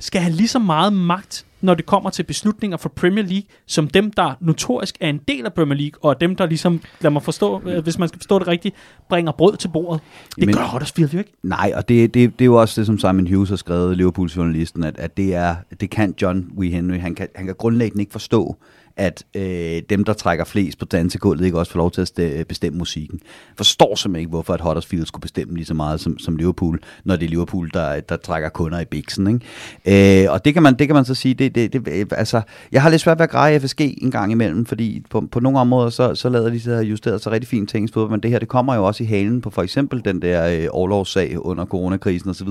skal have lige så meget magt når det kommer til beslutninger for Premier League, som dem, der notorisk er en del af Premier League, og dem, der ligesom, lad mig forstå, øh, hvis man skal forstå det rigtigt, bringer brød til bordet. Det Men- gør Huddersfield jo ikke. Nej, og det, det, det er jo også det, som Simon Hughes har skrevet, Liverpools journalisten, at, at det, er, det kan John W. Henry. Han kan, han kan grundlæggende ikke forstå, at øh, dem, der trækker flest på dansegulvet, ikke også får lov til at st- bestemme musikken. Forstår simpelthen ikke, hvorfor at Huddersfield skulle bestemme lige så meget som, som Liverpool, når det er Liverpool, der, der trækker kunder i biksen. Ikke? Øh, og det kan, man, det kan man så sige, det, det, det, øh, altså, jeg har lidt svært ved at greje FSG en gang imellem, fordi på, på nogle områder, så, så lader de sig justeret sig rigtig fint ting, i fodbold, men det her, det kommer jo også i halen på for eksempel den der øh, overlovssag under coronakrisen osv.,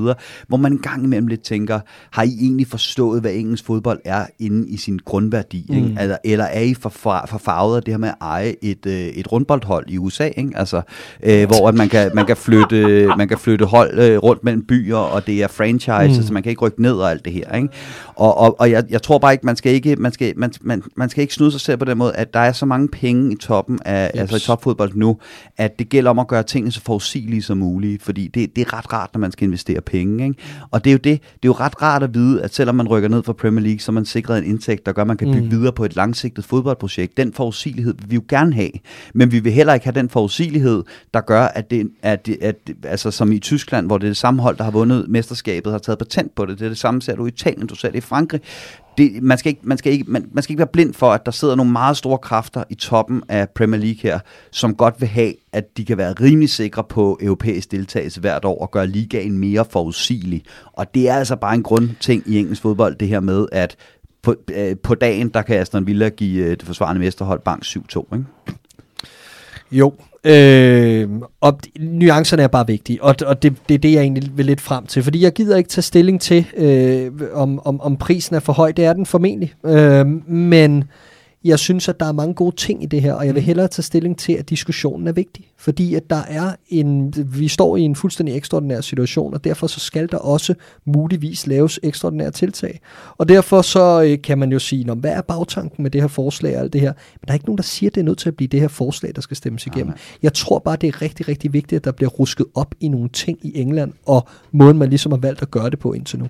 hvor man en gang imellem lidt tænker, har I egentlig forstået, hvad engelsk fodbold er inde i sin grundværdi? Ikke? Mm. Eller, eller er I for, for, for farvet af det her med at eje et, øh, et rundboldhold i USA, ikke? Altså, øh, hvor at man, kan, man, kan flytte, [LAUGHS] man kan flytte hold øh, rundt mellem byer, og det er franchise, mm. så man kan ikke rykke ned og alt det her. Ikke? Og, og, og jeg, jeg tror bare ikke, man skal ikke, man skal, man, man, man skal ikke snyde sig selv på den måde, at der er så mange penge i toppen af, altså i topfodbold nu, at det gælder om at gøre tingene så forudsigelige som muligt, fordi det, det er ret rart, når man skal investere penge. Ikke? Og det er jo det, det er jo ret rart at vide, at selvom man rykker ned fra Premier League, så er man sikret en indtægt, der gør, at man kan bygge Mm. videre på et langsigtet fodboldprojekt. Den forudsigelighed vil vi jo gerne have, men vi vil heller ikke have den forudsigelighed, der gør, at det, at det at, altså som i Tyskland, hvor det er det samme hold, der har vundet mesterskabet, har taget patent på det. Det er det samme, ser du i Italien, du ser det i Frankrig. Det, man, skal ikke, man, skal ikke, man, man skal ikke være blind for, at der sidder nogle meget store kræfter i toppen af Premier League her, som godt vil have, at de kan være rimelig sikre på europæisk deltagelse hvert år og gøre ligaen mere forudsigelig. Og det er altså bare en grundting i engelsk fodbold, det her med, at på, øh, på dagen, der kan Aston Villa give øh, det forsvarende mesterhold bank 7-2. Ikke? Jo, øh, og nuancerne er bare vigtige, og, og det, det er det, jeg egentlig vil lidt frem til, fordi jeg gider ikke tage stilling til, øh, om, om, om prisen er for høj, det er den formentlig, øh, men jeg synes, at der er mange gode ting i det her, og jeg vil hellere tage stilling til, at diskussionen er vigtig, fordi at der er en, vi står i en fuldstændig ekstraordinær situation, og derfor så skal der også muligvis laves ekstraordinære tiltag. Og derfor så øh, kan man jo sige, hvad er bagtanken med det her forslag og alt det her? Men der er ikke nogen, der siger, at det er nødt til at blive det her forslag, der skal stemmes igennem. nej. Jeg tror bare, det er rigtig, rigtig vigtigt, at der bliver rusket op i nogle ting i England, og måden man ligesom har valgt at gøre det på indtil nu.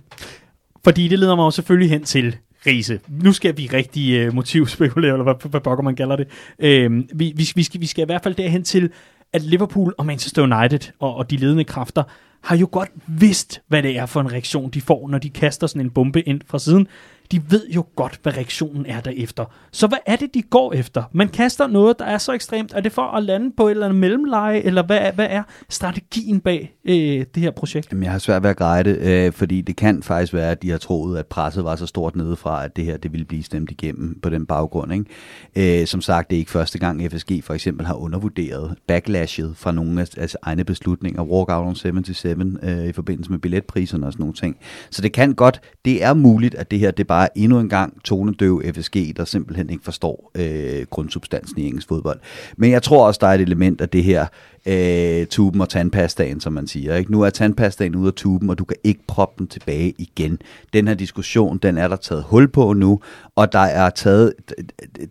Fordi det leder mig jo selvfølgelig hen til Riese. Nu skal vi rigtig øh, motivspekulere, eller hvad, hvad pokker man kalder det. Øh, vi, vi, vi, skal, vi skal i hvert fald derhen til, at Liverpool og Manchester United og, og de ledende kræfter har jo godt vidst, hvad det er for en reaktion, de får, når de kaster sådan en bombe ind fra siden. De ved jo godt, hvad reaktionen er derefter. Så hvad er det, de går efter? Man kaster noget, der er så ekstremt. Er det for at lande på et eller andet mellemleje, eller hvad, er- hvad er strategien bag øh, det her projekt? Jamen, jeg har svært ved at greje det, øh, fordi det kan faktisk være, at de har troet, at presset var så stort nedefra, at det her det ville blive stemt igennem på den baggrund. Ikke? Øh, som sagt, det er ikke første gang, FSG for eksempel har undervurderet backlashet fra nogle af altså, egne beslutninger, walkout on 77 øh, i forbindelse med billetpriserne og sådan nogle ting. Så det kan godt, det er muligt, at det her det bare bare endnu en gang tonedøv FSG, der simpelthen ikke forstår øh, grundsubstansen i engelsk fodbold. Men jeg tror også, der er et element af det her øh, tuben og tandpastaen, som man siger. Ikke? Nu er tandpastaen ude af tuben, og du kan ikke proppe den tilbage igen. Den her diskussion, den er der taget hul på nu, og der er taget,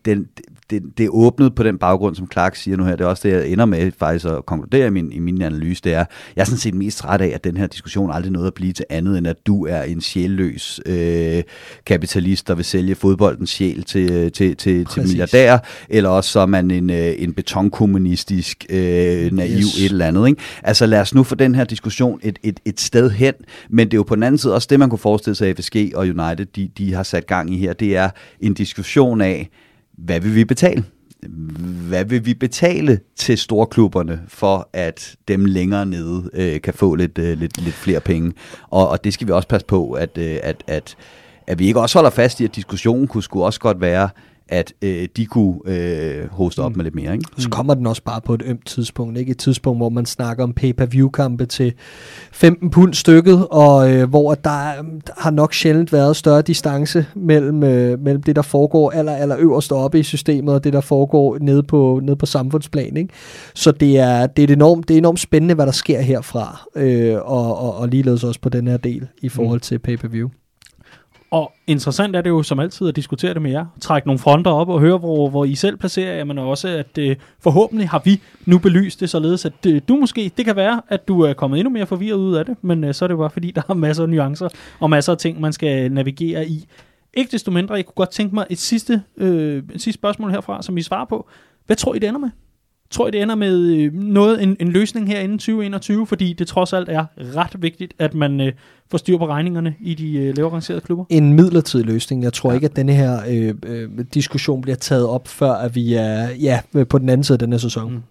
den, det, det er åbnet på den baggrund, som Clark siger nu her. Det er også det, jeg ender med faktisk at konkludere i min, i min analyse. Det er, jeg er sådan set mest træt af, at den her diskussion aldrig nåede at blive til andet, end at du er en sjælløs øh, kapitalist, der vil sælge fodboldens sjæl til, til, til, til Præcis. milliardærer, eller også så er man en, øh, en betonkommunistisk øh, naiv yes. et eller andet. Ikke? Altså lad os nu få den her diskussion et, et, et sted hen, men det er jo på den anden side også det, man kunne forestille sig, at FSG og United de, de har sat gang i her, det er en diskussion af, hvad vil vi betale? Hvad vil vi betale til storklubberne for, at dem længere nede øh, kan få lidt, øh, lidt, lidt flere penge? Og, og det skal vi også passe på, at, øh, at, at, at vi ikke også holder fast i, at diskussionen kunne sgu også godt være, at øh, de kunne øh, hoste op med lidt mere. Ikke? Så kommer den også bare på et ømt tidspunkt, ikke? Et tidspunkt, hvor man snakker om pay-per-view-kampe til 15 pund stykket, og øh, hvor der, er- har nok sjældent været større distance mellem, øh, mellem det, der foregår aller, aller øverst oppe i systemet, og det, der foregår nede på, nede på samfundsplan, ikke? Så det er, det, er et enormt, det er enormt spændende, hvad der sker herfra, øh, og, og, og ligeledes også på den her del i forhold til pay-per-view. Og interessant er det jo som altid at diskutere det med jer. Trække nogle fronter op og høre, hvor, hvor I selv placerer jer, men også at øh, forhåbentlig har vi nu belyst det således, at øh, du måske, det kan være, at du er kommet endnu mere forvirret ud af det, men øh, så er det jo bare fordi, der er masser af nuancer og masser af ting, man skal navigere i. Ikke desto mindre, jeg kunne godt tænke mig et sidste, øh, et sidste spørgsmål herfra, som I svarer på. Hvad tror I, det ender med? Tror I, det ender med øh, noget, en, en løsning her inden 2021? Fordi det trods alt er ret vigtigt, at man øh, får styr på regningerne i de øh, lavere rangerede klubber. En midlertidig løsning. Jeg tror ja. ikke, at denne her øh, øh, diskussion bliver taget op, før at vi er ja, på den anden side af denne sæson. Mm.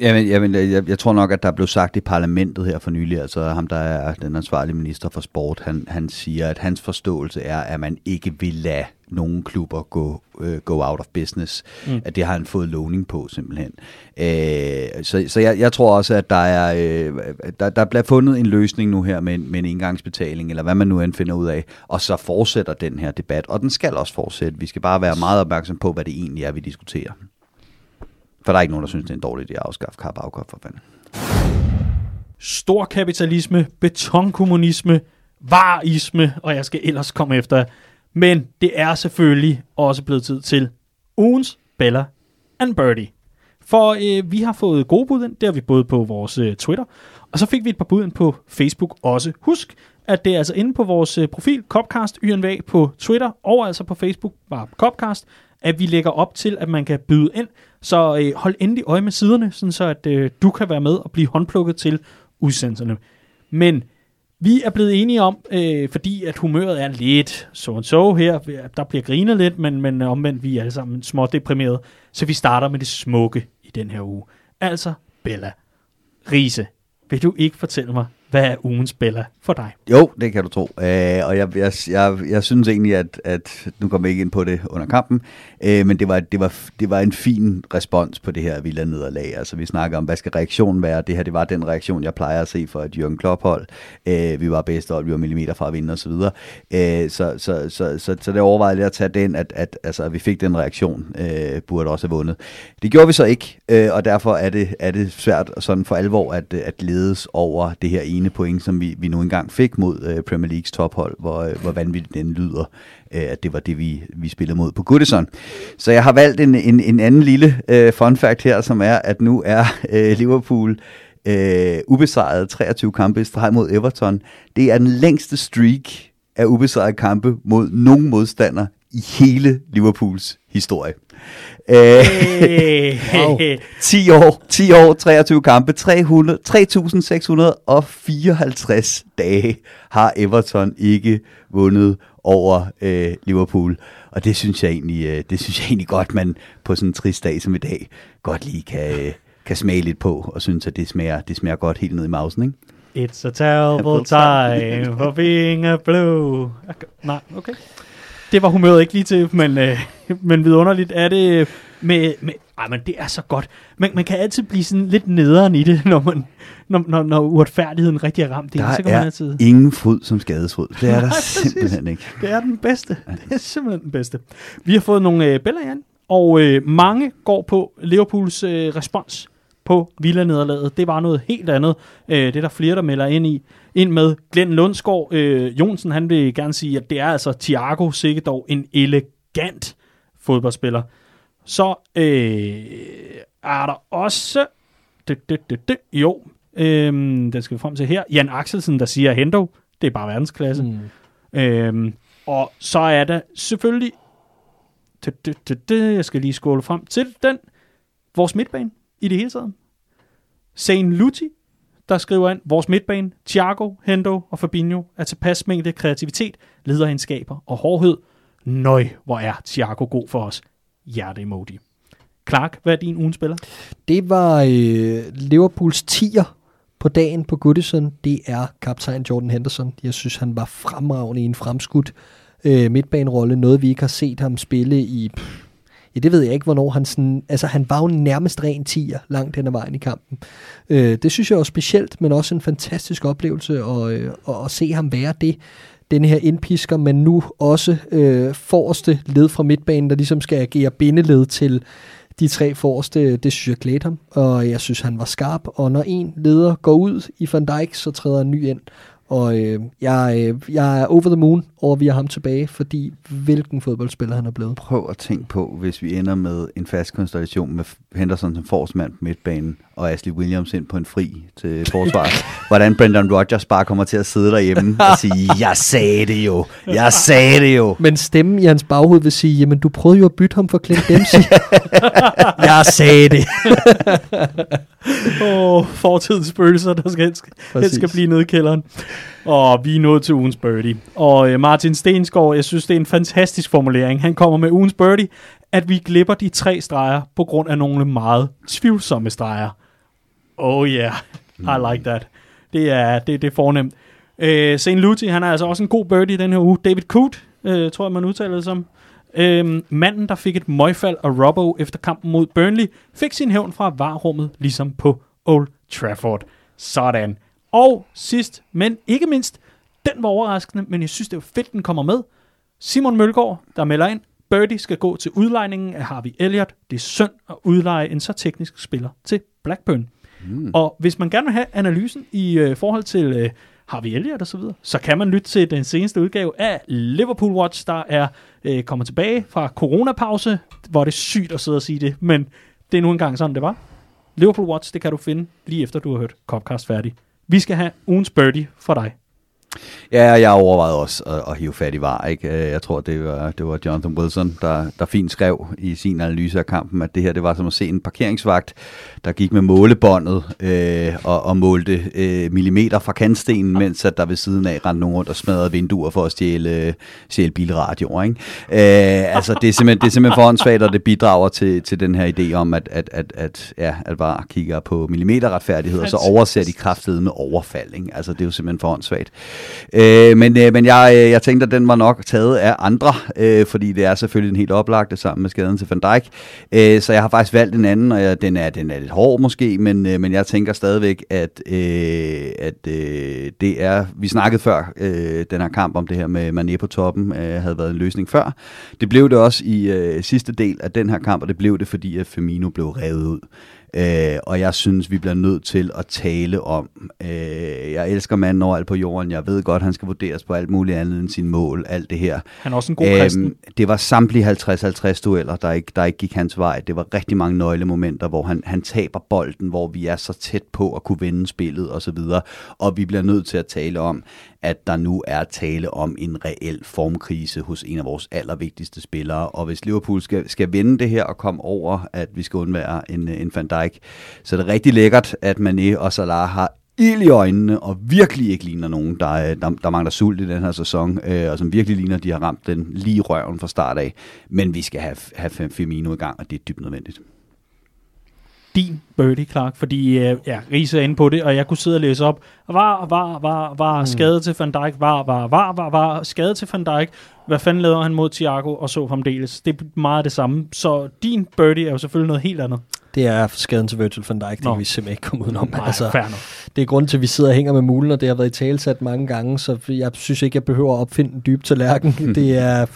Jamen, jamen jeg, jeg tror nok, at der blev sagt i parlamentet her for nylig, altså ham, der er den ansvarlige minister for sport, han, han siger, at hans forståelse er, at man ikke vil lade nogen klubber gå, uh, go out of business. Mm. At det har han fået lovning på, simpelthen. Uh, så så jeg, jeg tror også, at der er uh, der, der bliver fundet en løsning nu her med, med en engangsbetaling, eller hvad man nu end finder ud af, og så fortsætter den her debat, og den skal også fortsætte. Vi skal bare være meget opmærksom på, hvad det egentlig er, vi diskuterer. For der er ikke nogen, der synes, det er en dårlig idé at afskaffe Carabao for fanden. Stor kapitalisme, betonkommunisme, varisme, og jeg skal ellers komme efter. Men det er selvfølgelig også blevet tid til ugens Bella and Birdie. For øh, vi har fået gode bud ind, det har vi både på vores øh, Twitter, og så fik vi et par bud ind på Facebook også. Husk, at det er altså inde på vores øh, profil, Copcast YNV på Twitter, og altså på Facebook, bare Copcast, at vi lægger op til, at man kan byde ind. Så øh, hold endelig øje med siderne, sådan så at øh, du kan være med og blive håndplukket til udsendelserne. Men vi er blevet enige om, øh, fordi at humøret er lidt så and so her, der bliver grinet lidt, men, men omvendt vi er alle sammen små deprimerede, så vi starter med det smukke i den her uge. Altså Bella. Riese, vil du ikke fortælle mig, hvad er ugens Bella for dig? Jo, det kan du tro. Uh, og jeg, jeg, jeg, jeg synes egentlig, at, at nu kommer jeg ikke ind på det under kampen, øh, men det var, det, var, det var en fin respons på det her vilde nederlag. Altså vi snakker om, hvad skal reaktionen være? Det her, det var den reaktion, jeg plejer at se for et Jørgen Klopp-hold. Uh, vi var bedste hold, vi var millimeter fra at vinde osv. Uh, så, øh, så, så, så, så, så det overvejede jeg at tage den, at, at, altså, at vi fik den reaktion, øh, burde også have vundet. Det gjorde vi så ikke, øh, og derfor er det, er det svært sådan for alvor at, at ledes over det her ene point, som vi, vi nu engang fik mod øh, Premier Leagues tophold, hvor, øh, hvor vanvittigt den lyder, øh, at det var det, vi, vi spillede mod på Goodison. Så jeg har valgt en, en, en anden lille øh, fun fact her, som er, at nu er øh, Liverpool øh, ubesejret 23 kampe i streg mod Everton. Det er den længste streak af ubesejrede kampe mod nogen modstander i hele Liverpools historie. Hey. [LAUGHS] wow. 10 år, 10 år, 23 kampe, 300, 3.654 dage har Everton ikke vundet over øh, Liverpool. Og det synes jeg egentlig, øh, det synes jeg egentlig godt, man på sådan en trist dag som i dag, godt lige kan, øh, kan smage lidt på, og synes, at det smager, det smager godt helt ned i mausen, ikke? It's a terrible time for being a blue. Okay. Nej, okay det var humøret ikke lige til, men, øh, men vidunderligt er det med, med ej, men det er så godt. Man, man kan altid blive sådan lidt nederen i det, [LAUGHS] når, man, når, når, når uretfærdigheden rigtig er ramt. Det, der så kan er man altid... ingen fod som skadesfod. Det er [LAUGHS] der simpelthen ikke. Det er den bedste. Det er simpelthen den bedste. Vi har fået nogle øh, billeder igen, og øh, mange går på Liverpools øh, respons på Villa-nederlaget. Det var noget helt andet. Øh, det er der flere, der melder ind i. Ind med Glenn Lundsgaard. Øh, Jonsen, han vil gerne sige, at det er altså Thiago sikkert dog en elegant fodboldspiller. Så øh, er der også... Det, det, det, det, jo, øh, den skal vi frem til her. Jan Axelsen, der siger, Hendo, det er bare verdensklasse. Mm. Øh, og så er der selvfølgelig... Det, det, det, det, jeg skal lige skåle frem til den. Vores midtbane i det hele taget. Sane Luti, der skriver ind, vores midtbane, Thiago, Hendo og Fabinho er tilpas mængde kreativitet, lederegenskaber og hårdhed. Nøj, hvor er Thiago god for os. Hjerte-emoji. Clark, hvad er din ugen spiller? Det var øh, Liverpools tier på dagen på Goodison. Det er kaptajn Jordan Henderson. Jeg synes, han var fremragende i en fremskudt øh, midtbanerolle. Noget, vi ikke har set ham spille i... Pff, ja, det ved jeg ikke, hvornår han sådan, altså han var jo nærmest ren tiger langt hen ad vejen i kampen. Øh, det synes jeg var specielt, men også en fantastisk oplevelse at, øh, at, at se ham være det den her indpisker, men nu også øh, forreste led fra midtbanen, der ligesom skal agere bindeled til de tre forreste, det synes jeg klædte ham, og jeg synes, han var skarp, og når en leder går ud i Van Dijk, så træder en ny ind, og øh, jeg, øh, jeg er over the moon over, at vi har ham tilbage, fordi hvilken fodboldspiller han er blevet. Prøv at tænke på, hvis vi ender med en fast konstellation med Henderson som forsmand på midtbanen, og Ashley Williams ind på en fri til forsvar. [LAUGHS] Hvordan Brendan Rodgers bare kommer til at sidde derhjemme og sige, jeg sagde det jo, jeg sagde det jo. Men stemmen i hans baghoved vil sige, jamen du prøvede jo at bytte ham for Clint Dempsey. [LAUGHS] jeg sagde det. [LAUGHS] Oh, fortidens spøgelser, der skal, skal, skal blive nede i kælderen. Og vi er nået til ugens birdie. Og øh, Martin Stensgaard, jeg synes, det er en fantastisk formulering. Han kommer med ugens birdie, at vi glipper de tre streger på grund af nogle meget tvivlsomme streger. Oh yeah, I like that. Det er, det, det er fornemt. Øh, St. Luthi, han er altså også en god birdie den her uge. David Coote, øh, tror jeg, man udtaler det som. Øhm, manden, der fik et møgfald af Robbo efter kampen mod Burnley, fik sin hævn fra varrummet, ligesom på Old Trafford. Sådan. Og sidst, men ikke mindst, den var overraskende, men jeg synes, det er fedt, den kommer med. Simon Mølgaard, der melder ind, Birdie skal gå til udlejningen af Harvey Elliott. Det er synd at udleje en så teknisk spiller til Blackburn. Mm. Og hvis man gerne vil have analysen i øh, forhold til øh, Harvey Elliott og så videre, så kan man lytte til den seneste udgave af Liverpool Watch, der er øh, kommet tilbage fra coronapause, hvor det er sygt at sidde og sige det, men det er nu engang sådan, det var. Liverpool Watch, det kan du finde lige efter, du har hørt Copcast færdig. Vi skal have ugens birdie for dig. Ja, jeg overvejede også at, at hive fat i var. Ikke? Øh, Jeg tror, det var, det var Jonathan Wilson, der, der fint skrev i sin analyse af kampen, at det her det var som at se en parkeringsvagt, der gik med målebåndet øh, og, og målte øh, millimeter fra kantstenen, mens at der ved siden af rendte nogen rundt og smadrede vinduer for at stjæle, stjæle bilradioer. Ikke? Øh, altså, det er simpelthen, det er simpelthen for åndssvagt, og det bidrager til, til den her idé om, at, at, at, at, ja, at var kigger på millimeterretfærdighed, og så overser de kraftedeme overfald. Ikke? Altså, det er jo simpelthen for åndssvagt. Øh, men øh, men jeg, øh, jeg tænkte, at den var nok taget af andre, øh, fordi det er selvfølgelig en helt oplagte sammen med skaden til Van Dijk. Øh, så jeg har faktisk valgt en anden, og jeg, den, er, den er lidt hård måske, men, øh, men jeg tænker stadigvæk, at, øh, at øh, det er... Vi snakkede før øh, den her kamp om det her med Mané på toppen, øh, havde været en løsning før. Det blev det også i øh, sidste del af den her kamp, og det blev det, fordi at Firmino blev revet ud. Øh, og jeg synes, vi bliver nødt til at tale om, øh, jeg elsker manden overalt på jorden, jeg ved godt, han skal vurderes på alt muligt andet end sin mål, alt det her. Han er også en god kristen. det var samtlige 50-50 dueller, der ikke, der ikke gik hans vej. Det var rigtig mange nøglemomenter, hvor han, han taber bolden, hvor vi er så tæt på at kunne vinde spillet osv. Og vi bliver nødt til at tale om, at der nu er tale om en reel formkrise hos en af vores allervigtigste spillere. Og hvis Liverpool skal, skal vinde det her og komme over, at vi skal undvære en, en Van Dijk, så er det rigtig lækkert, at Mané og Salah har ild i øjnene, og virkelig ikke ligner nogen, der, der, der mangler sult i den her sæson, øh, og som virkelig ligner, at de har ramt den lige røven fra start af. Men vi skal have, have Firmino i gang, og det er dybt nødvendigt din birdie, Clark, fordi øh, ja, Riese er inde på det, og jeg kunne sidde og læse op, var, var, var, var, mm. skade til Van Dijk, var, var, var, var, var, skade til Van Dijk, hvad fanden lavede han mod Thiago, og så fremdeles. Det er meget det samme, så din birdie er jo selvfølgelig noget helt andet. Det er skaden til Virgil van Dijk, det Nå. kan vi simpelthen ikke komme udenom. Nej, altså, det er grunden til, at vi sidder og hænger med mulen, og det har været i talsat mange gange, så jeg synes ikke, jeg behøver at opfinde en dyb tallerken. [LAUGHS] det er...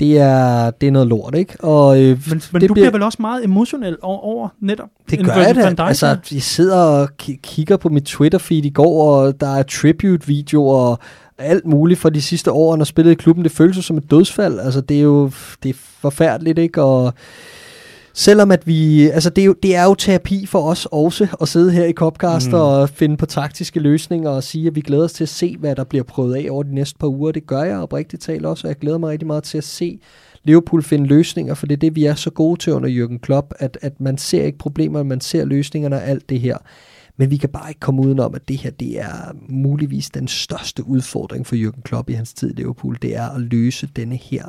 Det er, det er noget lort, ikke? Og, øh, Men, men det du bliver... vel også meget emotionel over, over netop Det gør jeg da. Altså, jeg sidder og ki- kigger på mit Twitter-feed i går, og der er tribute-videoer og alt muligt fra de sidste år, han har spillet i klubben. Det føles jo som et dødsfald. Altså, det er jo det er forfærdeligt, ikke? Og selvom at vi... Altså, det er, jo, det er jo terapi for os også, at sidde her i Copcast mm. og finde på taktiske løsninger og sige, at vi glæder os til at se, hvad der bliver prøvet af over de næste par uger. Det gør jeg oprigtigt talt også, og jeg glæder mig rigtig meget til at se Liverpool finde løsninger, for det er det, vi er så gode til under Jürgen Klopp, at, at man ser ikke problemer, man ser løsningerne og alt det her. Men vi kan bare ikke komme udenom, at det her det er muligvis den største udfordring for Jürgen Klopp i hans tid i Liverpool. Det er at løse denne her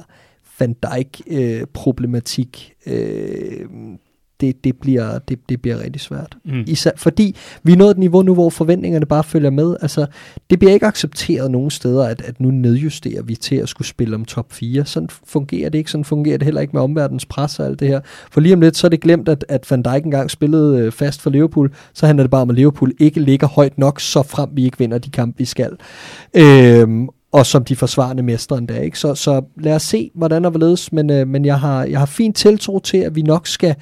Van Dijk-problematik. Øh, det, det, bliver, det, det bliver rigtig svært. Mm. Især, fordi vi er nået et niveau nu, hvor forventningerne bare følger med. Altså, det bliver ikke accepteret nogen steder, at, at nu nedjusterer vi til at skulle spille om top 4. Sådan fungerer det ikke. Sådan fungerer det heller ikke med omverdens pres og alt det her. For lige om lidt, så er det glemt, at, at Van Dijk engang spillede øh, fast for Liverpool. Så handler det bare om, at Liverpool ikke ligger højt nok, så frem vi ikke vinder de kampe, vi skal. Øhm, og som de forsvarende mestre endda. Ikke? Så, så lad os se, hvordan og hvorledes. Men, øh, men jeg, har, jeg har fint tiltro til, at vi nok skal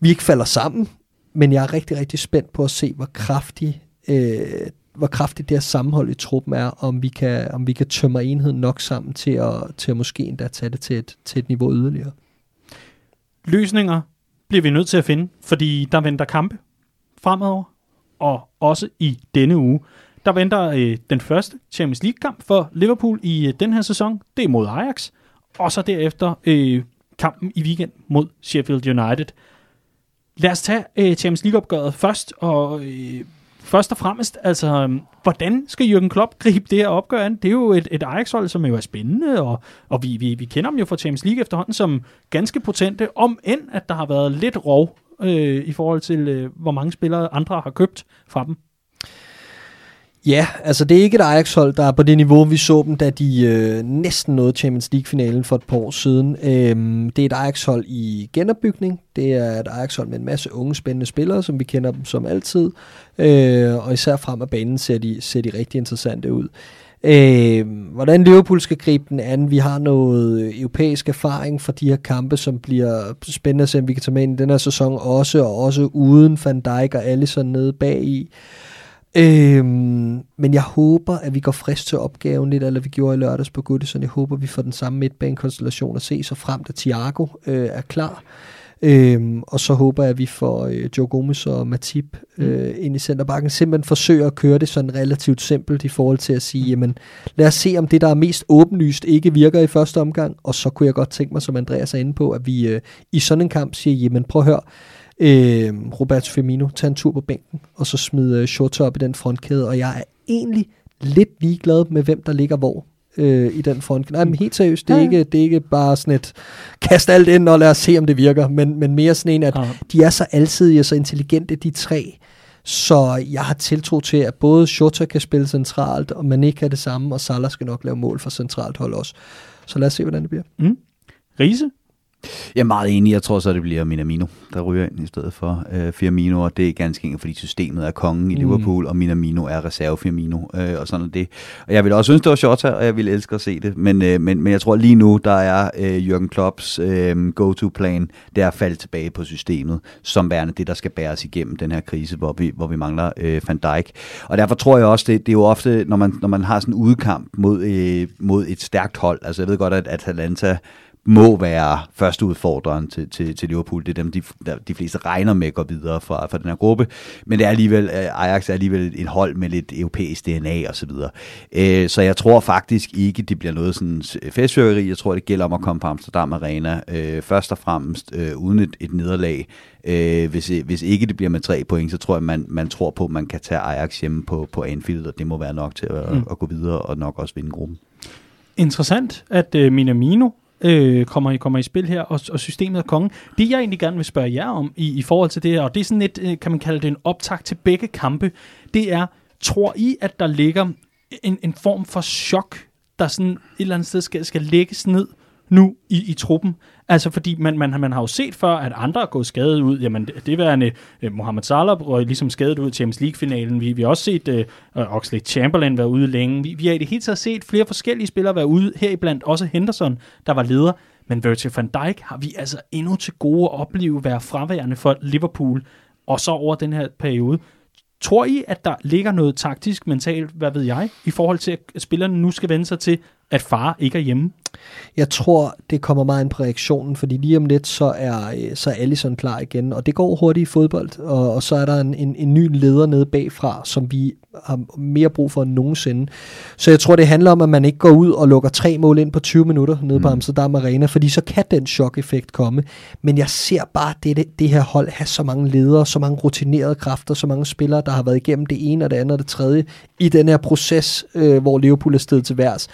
vi ikke falder sammen, men jeg er rigtig, rigtig spændt på at se, hvor kraftig øh, hvor kraftigt det her sammenhold i truppen er, om vi kan, om vi kan tømme enheden nok sammen til at, til at måske endda tage det til et, til et niveau yderligere. Løsninger bliver vi nødt til at finde, fordi der venter kampe fremover, og også i denne uge. Der venter øh, den første Champions League-kamp for Liverpool i øh, den her sæson. Det er mod Ajax. Og så derefter øh, kampen i weekend mod Sheffield United. Lad os tage øh, Champions League-opgøret først, og øh, først og fremmest, altså, øh, hvordan skal Jürgen Klopp gribe det her opgør an? Det er jo et, et Ajax-hold, som jo er spændende, og, og vi, vi, vi kender dem jo fra Champions League efterhånden som ganske potente, om end at der har været lidt rov øh, i forhold til, øh, hvor mange spillere andre har købt fra dem. Ja, altså det er ikke et Ajax-hold, der er på det niveau, vi så dem, da de øh, næsten nåede Champions League-finalen for et par år siden. Øhm, det er et Ajax-hold i genopbygning. Det er et Ajax-hold med en masse unge, spændende spillere, som vi kender dem som altid. Øh, og især frem af banen ser de, ser de rigtig interessante ud. Øh, hvordan Liverpool skal gribe den an. Vi har noget europæisk erfaring fra de her kampe, som bliver spændende at se, om vi kan tage med ind i den her sæson også, og også uden Van Dijk og Alisson nede bag i. Øhm, men jeg håber, at vi går frisk til opgaven lidt, eller vi gjorde i lørdags på Goodison. Jeg håber, vi får den samme midtbanekonstellation at se, så frem til Thiago øh, er klar. Øhm, og så håber jeg, at vi får øh, Joe Gomez og Matip øh, mm. ind i centerbakken. Simpelthen forsøger at køre det sådan relativt simpelt i forhold til at sige, jamen lad os se, om det, der er mest åbenlyst, ikke virker i første omgang. Og så kunne jeg godt tænke mig, som Andreas er inde på, at vi øh, i sådan en kamp siger, jamen prøv at høre, øh, Roberto Firmino, tage en tur på bænken, og så smide øh, Shota op i den frontkæde, og jeg er egentlig lidt ligeglad med, hvem der ligger hvor øh, i den front. Nej, men helt seriøst, det er, ja. Ikke, det er ikke bare sådan et, kast alt ind og lad os se, om det virker, men, men mere sådan en, at ja. de er så alsidige og så intelligente, de tre, så jeg har tiltro til, at både Shota kan spille centralt, og Mané kan det samme, og Salah skal nok lave mål for centralt hold også. Så lad os se, hvordan det bliver. Mm. Riese? Jeg er meget enig. Jeg tror så, det bliver Minamino, der ryger ind i stedet for øh, Firmino, og det er ganske enkelt, fordi systemet er kongen i mm. Liverpool, og Minamino er reserve Firmino, øh, og sådan er det. Og jeg vil også synes, det var Shota, og jeg vil elske at se det, men, øh, men, men jeg tror lige nu, der er øh, Jürgen Klopps øh, go-to-plan, det er at falde tilbage på systemet, som værende det, der skal bæres igennem den her krise, hvor vi, hvor vi mangler øh, Van Dijk. Og derfor tror jeg også, det, det er jo ofte, når man, når man har sådan en udkamp mod, øh, mod et stærkt hold, altså jeg ved godt, at Atalanta må være første udfordreren til, til, til Liverpool. Det er dem, de, de fleste regner med at gå videre fra, fra den her gruppe. Men det er alligevel, øh, Ajax er alligevel et hold med lidt europæisk DNA og så videre. Øh, så jeg tror faktisk ikke, det bliver noget sådan festfyrkeri. Jeg tror, det gælder om at komme på Amsterdam Arena. Øh, først og fremmest øh, uden et, et nederlag. Øh, hvis, hvis ikke det bliver med tre point, så tror jeg, man, man tror på, at man kan tage Ajax hjemme på, på Anfield, og det må være nok til at, mm. at gå videre og nok også vinde gruppen. Interessant, at øh, Minamino øh, kommer, kommer i spil her, og, og systemet er kongen. Det jeg egentlig gerne vil spørge jer om i, i forhold til det her, og det er sådan lidt, øh, kan man kalde det en optag til begge kampe, det er, tror I, at der ligger en, en form for chok, der sådan et eller andet sted skal, skal lægges ned nu i, i truppen? Altså, fordi man, man, man har jo set før, at andre er gået skadet ud. Jamen, det, det værende øh, Mohamed Salah røg ligesom skadet ud i Champions League-finalen. Vi, vi har også set øh, øh, uh, Oxley Chamberlain være ude længe. Vi, vi har i det hele taget set flere forskellige spillere være ude, heriblandt også Henderson, der var leder. Men Virgil van Dijk har vi altså endnu til gode at opleve være fraværende for Liverpool, og så over den her periode. Tror I, at der ligger noget taktisk, mentalt, hvad ved jeg, i forhold til, at spillerne nu skal vende sig til, at far ikke er hjemme? Jeg tror, det kommer meget ind på reaktionen, fordi lige om lidt, så er, øh, så er Allison klar igen, og det går hurtigt i fodbold, og, og så er der en, en, en ny leder nede bagfra, som vi har mere brug for end nogensinde. Så jeg tror, det handler om, at man ikke går ud og lukker tre mål ind på 20 minutter nede mm. på Amsterdam Arena, fordi så kan den chok-effekt komme. Men jeg ser bare det, det, det her hold have så mange ledere, så mange rutinerede kræfter, så mange spillere, der har været igennem det ene og det andet og det tredje i den her proces, øh, hvor Liverpool er stedet til værs.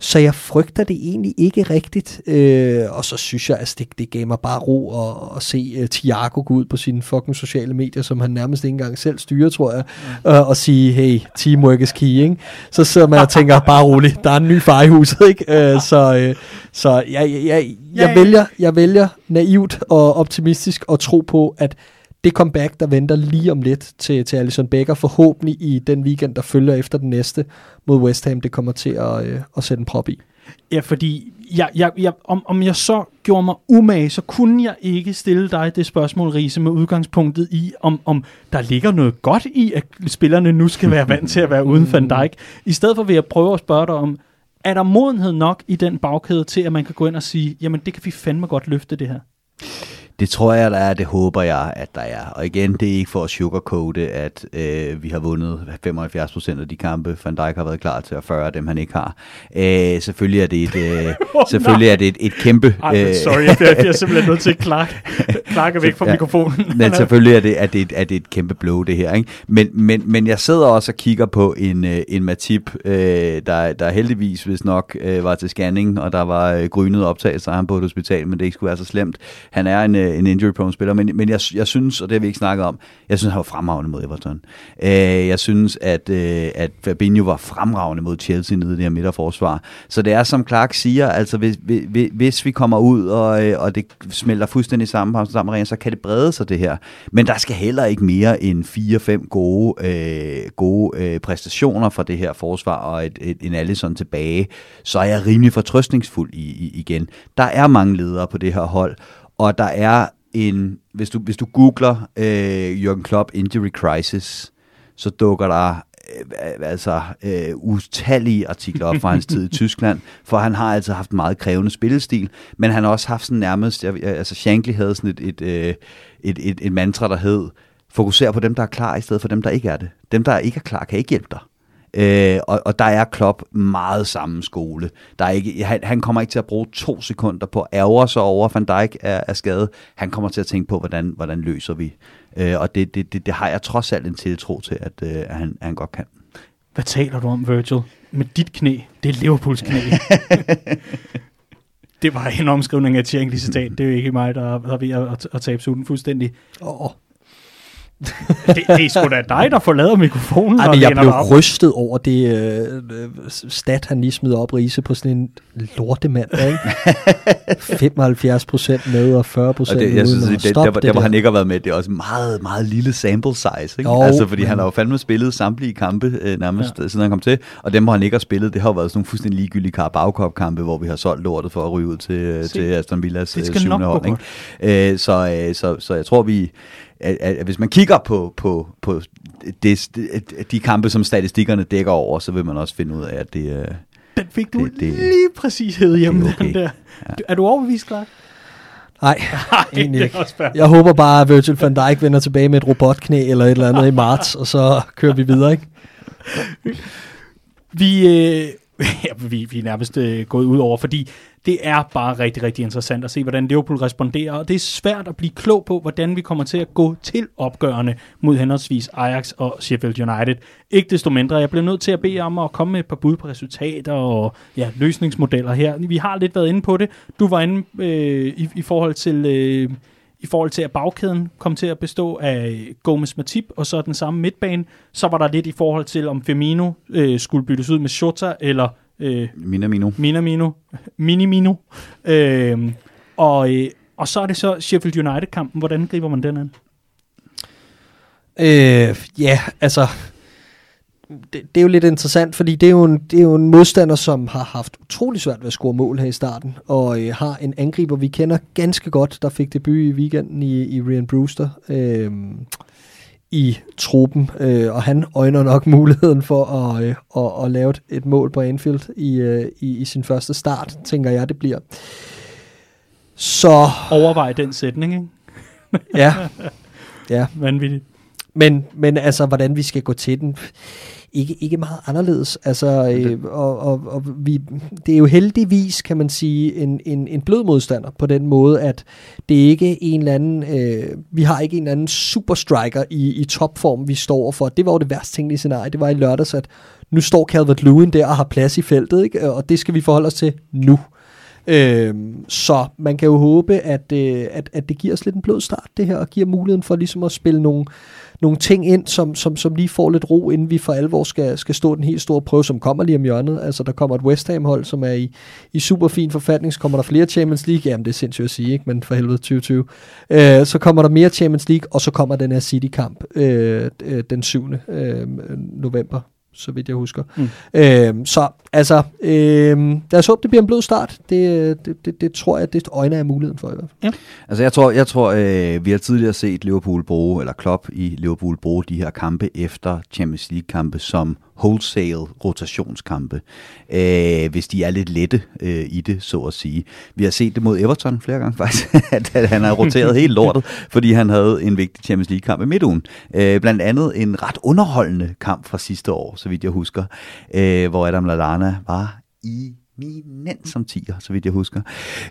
Så jeg frygter det egentlig ikke rigtigt. Øh, og så synes jeg, at altså, det, det gav mig bare ro at, at se uh, Thiago gå ud på sine fucking sociale medier, som han nærmest ikke engang selv styrer, tror jeg, mm. uh, og sige, hey, teamwork is key, ikke? Så sidder man og tænker, bare roligt, der er en ny far i huset, ikke? Uh, så uh, så jeg, jeg, jeg, jeg, vælger, jeg vælger naivt og optimistisk at tro på, at det comeback, der venter lige om lidt til, til Alison Becker, forhåbentlig i den weekend, der følger efter den næste mod West Ham, det kommer til at, øh, at sætte en prop i. Ja, fordi jeg, jeg, jeg, om, om jeg så gjorde mig umage, så kunne jeg ikke stille dig det spørgsmål, Riese, med udgangspunktet i, om, om der ligger noget godt i, at spillerne nu skal være vant til at være uden Van Dijk. I stedet for vil jeg prøve at spørge dig om, er der modenhed nok i den bagkæde til, at man kan gå ind og sige, jamen det kan vi fandme godt løfte det her? Det tror jeg, der er. Det håber jeg, at der er. Og igen, det er ikke for at sugarcoate, at øh, vi har vundet 75 procent af de kampe, Van Dijk har været klar til at føre dem, han ikke har. Øh, selvfølgelig er det et, øh, [LAUGHS] oh, selvfølgelig er det et, et kæmpe... Ej, øh, sorry, jeg bliver, jeg bliver [LAUGHS] simpelthen nødt til at klakke, klakke væk fra ja, mikrofonen. men selvfølgelig er det, er, det, er det et kæmpe blow, det her. Ikke? Men, men, men jeg sidder også og kigger på en, øh, en Matip, øh, der, der heldigvis, hvis nok, øh, var til scanning, og der var øh, grynet optagelser af ham på et hospital, men det ikke skulle være så slemt. Han er en, øh, en injury-prone spiller, men, men jeg, jeg synes, og det har vi ikke snakket om, jeg synes, han var fremragende mod Everton. Øh, jeg synes, at, øh, at Fabinho var fremragende mod Chelsea nede i det her midterforsvar. Så det er, som Clark siger, altså hvis, hvis, hvis vi kommer ud, og, øh, og det smelter fuldstændig sammen på sammen så kan det brede sig det her. Men der skal heller ikke mere end 4-5 gode, øh, gode øh, præstationer fra det her forsvar, og et, et, en Allison tilbage, så er jeg rimelig fortrøstningsfuld i, i, igen. Der er mange ledere på det her hold, og der er en, hvis du, hvis du googler øh, Jürgen Klopp Injury Crisis, så dukker der øh, altså øh, utallige artikler op fra hans tid i [LAUGHS] Tyskland, for han har altså haft en meget krævende spillestil, men han har også haft sådan nærmest, altså Shankly havde sådan et, et, øh, et, et, et mantra, der hed, fokuser på dem, der er klar, i stedet for dem, der ikke er det. Dem, der ikke er klar, kan ikke hjælpe dig. Øh, og, og der er Klopp meget samme skole. Der er ikke, han, han kommer ikke til at bruge to sekunder på at ærge sig over, Van Dijk er, er skadet. Han kommer til at tænke på, hvordan, hvordan løser vi. Øh, og det, det, det, det har jeg trods alt en tiltro til, at, øh, at, han, at han godt kan. Hvad taler du om, Virgil? Med dit knæ. Det er Liverpools knæ. [LAUGHS] det var en omskrivning af et citat. Det er jo ikke mig, der er ved at, at tabe suden fuldstændig. Åh. Oh det, det er sgu da dig, der forlader mikrofonen. Ej, men jeg blev op. rystet over det øh, stat, han lige smider op Riese på sådan en lortemand. Ikke? [LAUGHS] 75 procent med og 40 procent uden. Jeg synes, det, det, der, der, der, hvor han ikke har været med, det er også meget, meget lille sample size. Ikke? Jo, altså, fordi men... han har jo fandme spillet samtlige kampe øh, nærmest, ja. siden han kom til. Og dem, hvor han ikke har spillet, det har jo været sådan nogle fuldstændig ligegyldige Carabao kampe hvor vi har solgt lortet for at ryge ud til, til Aston Villas øh, syvende hold. Ikke? Øh, så, øh, så, så jeg tror, vi at, at, hvis man kigger på, på, på det, de kampe, som statistikkerne dækker over, så vil man også finde ud af, at det... Øh, den fik du det, det, lige præcis hed hjemme, okay. den der. Ja. Er du overbevist, Clark? Nej, [LAUGHS] egentlig ikke. Jeg håber bare, at Virgil van Dijk vender tilbage med et robotknæ eller et eller andet i marts, og så kører vi videre, ikke? vi, øh, [LAUGHS] vi, vi er nærmest øh, gået ud over, fordi det er bare rigtig, rigtig interessant at se, hvordan Liverpool responderer, og det er svært at blive klog på, hvordan vi kommer til at gå til opgørende mod henholdsvis Ajax og Sheffield United. Ikke desto mindre, jeg bliver nødt til at bede om at komme med et par bud på resultater og ja, løsningsmodeller her. Vi har lidt været inde på det. Du var inde øh, i, i forhold til... Øh, i forhold til, at bagkæden kom til at bestå af Gomez Matip, og så den samme midtbane. Så var der lidt i forhold til, om Firmino øh, skulle byttes ud med Shota, eller Øh, Minamino. Minamino. [LAUGHS] Minimino. Øh, og, øh, og så er det så Sheffield United-kampen. Hvordan griber man den an? Øh, ja, altså... Det, det er jo lidt interessant, fordi det er jo, en, det er jo en modstander, som har haft utrolig svært ved at score mål her i starten, og øh, har en angriber, vi kender ganske godt, der fik debut i weekenden i, i Ryan Brewster. Øh, i truppen, øh, og han øjner nok [LAUGHS] muligheden for at, øh, at, at lave et mål på Anfield i, øh, i, i sin første start, tænker jeg, det bliver. Så... Overvej den sætning, ikke? ja. [LAUGHS] ja. Vanvittigt. Men, men altså, hvordan vi skal gå til den ikke, ikke meget anderledes. Altså, øh, og, og, og vi, det er jo heldigvis, kan man sige, en, en, en blød modstander på den måde, at det ikke er en eller anden, øh, vi har ikke en eller anden superstriker i, i topform, vi står for. Det var jo det værste tænkelige scenarie. Det var i lørdags, at nu står Calvert-Lewin der og har plads i feltet, ikke? og det skal vi forholde os til nu. Øh, så man kan jo håbe, at, øh, at, at det giver os lidt en blød start, det her, og giver muligheden for ligesom at spille nogle, nogle ting ind, som, som, som lige får lidt ro, inden vi for alvor skal, skal stå den helt store prøve, som kommer lige om hjørnet. Altså, der kommer et West Ham-hold, som er i, i super fin forfatning. Så kommer der flere Champions League. Jamen, det er sindssygt at sige, ikke? men for helvede 2020. Øh, så kommer der mere Champions League, og så kommer den her City-kamp øh, øh den 7. Øh, november så vidt jeg husker. Mm. Øh, så Altså, øh, lad os håbe, det bliver en blød start. Det, det, det, det tror jeg, det øjne er muligheden for i hvert fald. Altså jeg tror, jeg tror øh, vi har tidligere set Liverpool bruge, eller Klopp i Liverpool bruge de her kampe efter Champions League-kampe som wholesale rotationskampe, øh, hvis de er lidt lette øh, i det, så at sige. Vi har set det mod Everton flere gange [LAUGHS] faktisk, at, at han har roteret helt lortet, [LAUGHS] fordi han havde en vigtig Champions League-kamp i midtugen. Øh, blandt andet en ret underholdende kamp fra sidste år, så vidt jeg husker, øh, hvor Adam Lallana var i eminent som tiger, så vidt jeg husker.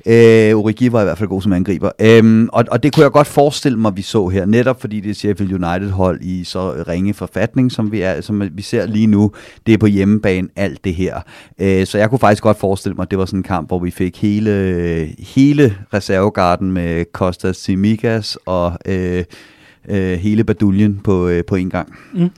Øh, Origi var i hvert fald god som angriber. Øhm, og, og det kunne jeg godt forestille mig, vi så her, netop fordi det er Sheffield United-hold i så ringe forfatning, som vi, er, som vi ser lige nu. Det er på hjemmebane, alt det her. Øh, så jeg kunne faktisk godt forestille mig, at det var sådan en kamp, hvor vi fik hele, hele reservegarden med Kostas Simikas og øh, øh, hele baduljen på, øh, på en gang. Mm.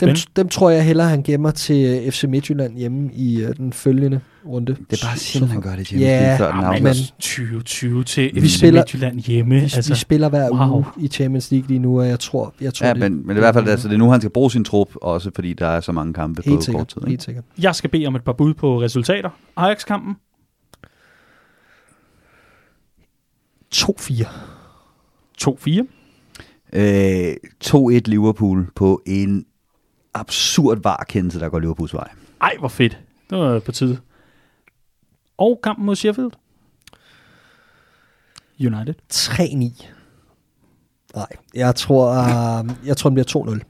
Dem, dem tror jeg hellere, han gemmer til øh, FC Midtjylland hjemme i øh, den følgende runde. Det er bare sjældent, han gør det, James. Ja, før den afgør. men men- 2020 til Vi FC spiller- Midtjylland hjemme. Vi, altså, vi spiller hver wow. uge i Champions League lige nu, og jeg tror, jeg tror Ja, det, men, men det er i hvert fald altså, det er nu, han skal bruge sin trup, også fordi der er så mange kampe helt på sikkert, kort tid. helt Ikke? sikkert. Jeg skal bede om et par bud på resultater. Ajax-kampen 2-4. 2-4. Øh, 2-1 Liverpool på en absurd varkendelse, der går Liverpools vej. Ej, hvor fedt. Det var på tide. Og kampen mod Sheffield. United. 3-9. Nej, jeg tror, uh, jeg tror, den bliver 2-0.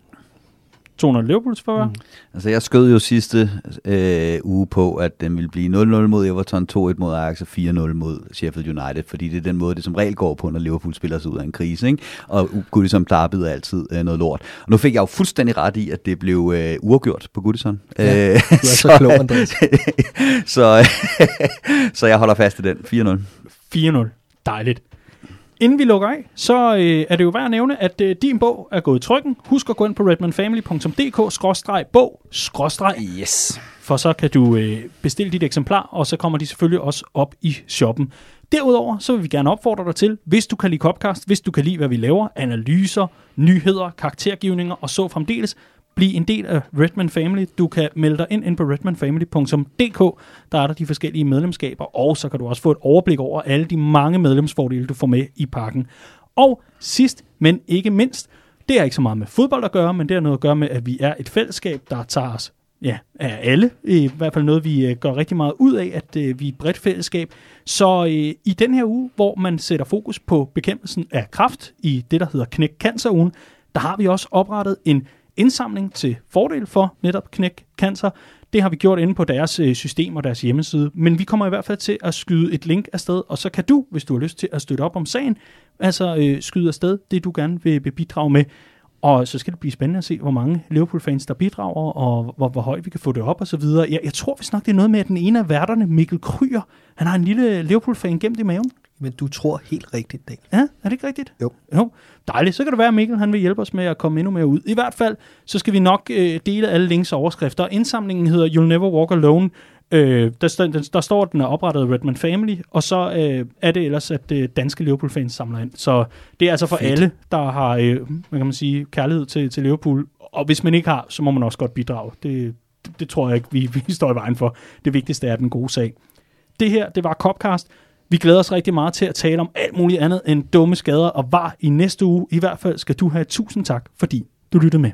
200 Liverpools for mm. Altså, jeg skød jo sidste øh, uge på, at den ville blive 0-0 mod Everton, 2-1 mod Ajax og 4-0 mod Sheffield United, fordi det er den måde, det som regel går på, når Liverpool spiller sig ud af en krise, ikke? Og Goodison Derby er altid øh, noget lort. Og nu fik jeg jo fuldstændig ret i, at det blev øh, uafgjort på Goodison. Ja, Øh, Du er så [LAUGHS] klog, Andreas. [LAUGHS] så, [LAUGHS] så jeg holder fast i den. 4-0. 4-0. Dejligt. Inden vi lukker af, så øh, er det jo værd at nævne, at øh, din bog er gået i trykken. Husk at gå ind på redmanfamily.dk-bog Yes. for så kan du øh, bestille dit eksemplar, og så kommer de selvfølgelig også op i shoppen. Derudover så vil vi gerne opfordre dig til, hvis du kan lide Copcast, hvis du kan lide, hvad vi laver, analyser, nyheder, karaktergivninger og så fremdeles, bliv en del af Redman Family. Du kan melde dig ind, ind på redmanfamily.dk. Der er der de forskellige medlemskaber, og så kan du også få et overblik over alle de mange medlemsfordele, du får med i pakken. Og sidst, men ikke mindst, det er ikke så meget med fodbold at gøre, men det har noget at gøre med, at vi er et fællesskab, der tager os ja, af alle. I hvert fald noget, vi øh, gør rigtig meget ud af, at øh, vi er et bredt fællesskab. Så øh, i den her uge, hvor man sætter fokus på bekæmpelsen af kræft i det, der hedder Knæk Cancer-ugen, der har vi også oprettet en indsamling til fordel for netop Knæk Cancer. Det har vi gjort inde på deres øh, system og deres hjemmeside, men vi kommer i hvert fald til at skyde et link afsted, og så kan du, hvis du har lyst til at støtte op om sagen, altså øh, skyde afsted det, du gerne vil, vil bidrage med. Og så skal det blive spændende at se, hvor mange Liverpool-fans, der bidrager, og hvor, hvor højt vi kan få det op og så videre. Jeg, jeg tror vist nok, det er noget med, at den ene af værterne, Mikkel Kryer, han har en lille Liverpool-fan gemt i maven. Men du tror helt rigtigt, Dan. Ja, er det ikke rigtigt? Jo. Jo, dejligt. Så kan det være, at Mikkel han vil hjælpe os med at komme endnu mere ud. I hvert fald, så skal vi nok øh, dele alle links og overskrifter. Indsamlingen hedder You'll Never Walk Alone. Øh, der, står- der, der står, at den er oprettet af Redman Family, og så øh, er det ellers, at øh, danske Liverpool-fans samler ind. Så det er altså for Fedt. alle, der har øh, hvad kan man sige, kærlighed til, til Liverpool. Og hvis man ikke har, så må man også godt bidrage. Det, det, det tror jeg ikke, vi, [LAUGHS] vi står i vejen for. Det vigtigste er den gode sag. Det her, det var Copcast. Vi glæder os rigtig meget til at tale om alt muligt andet end dumme skader og var i næste uge. I hvert fald skal du have tusind tak, fordi du lyttede med.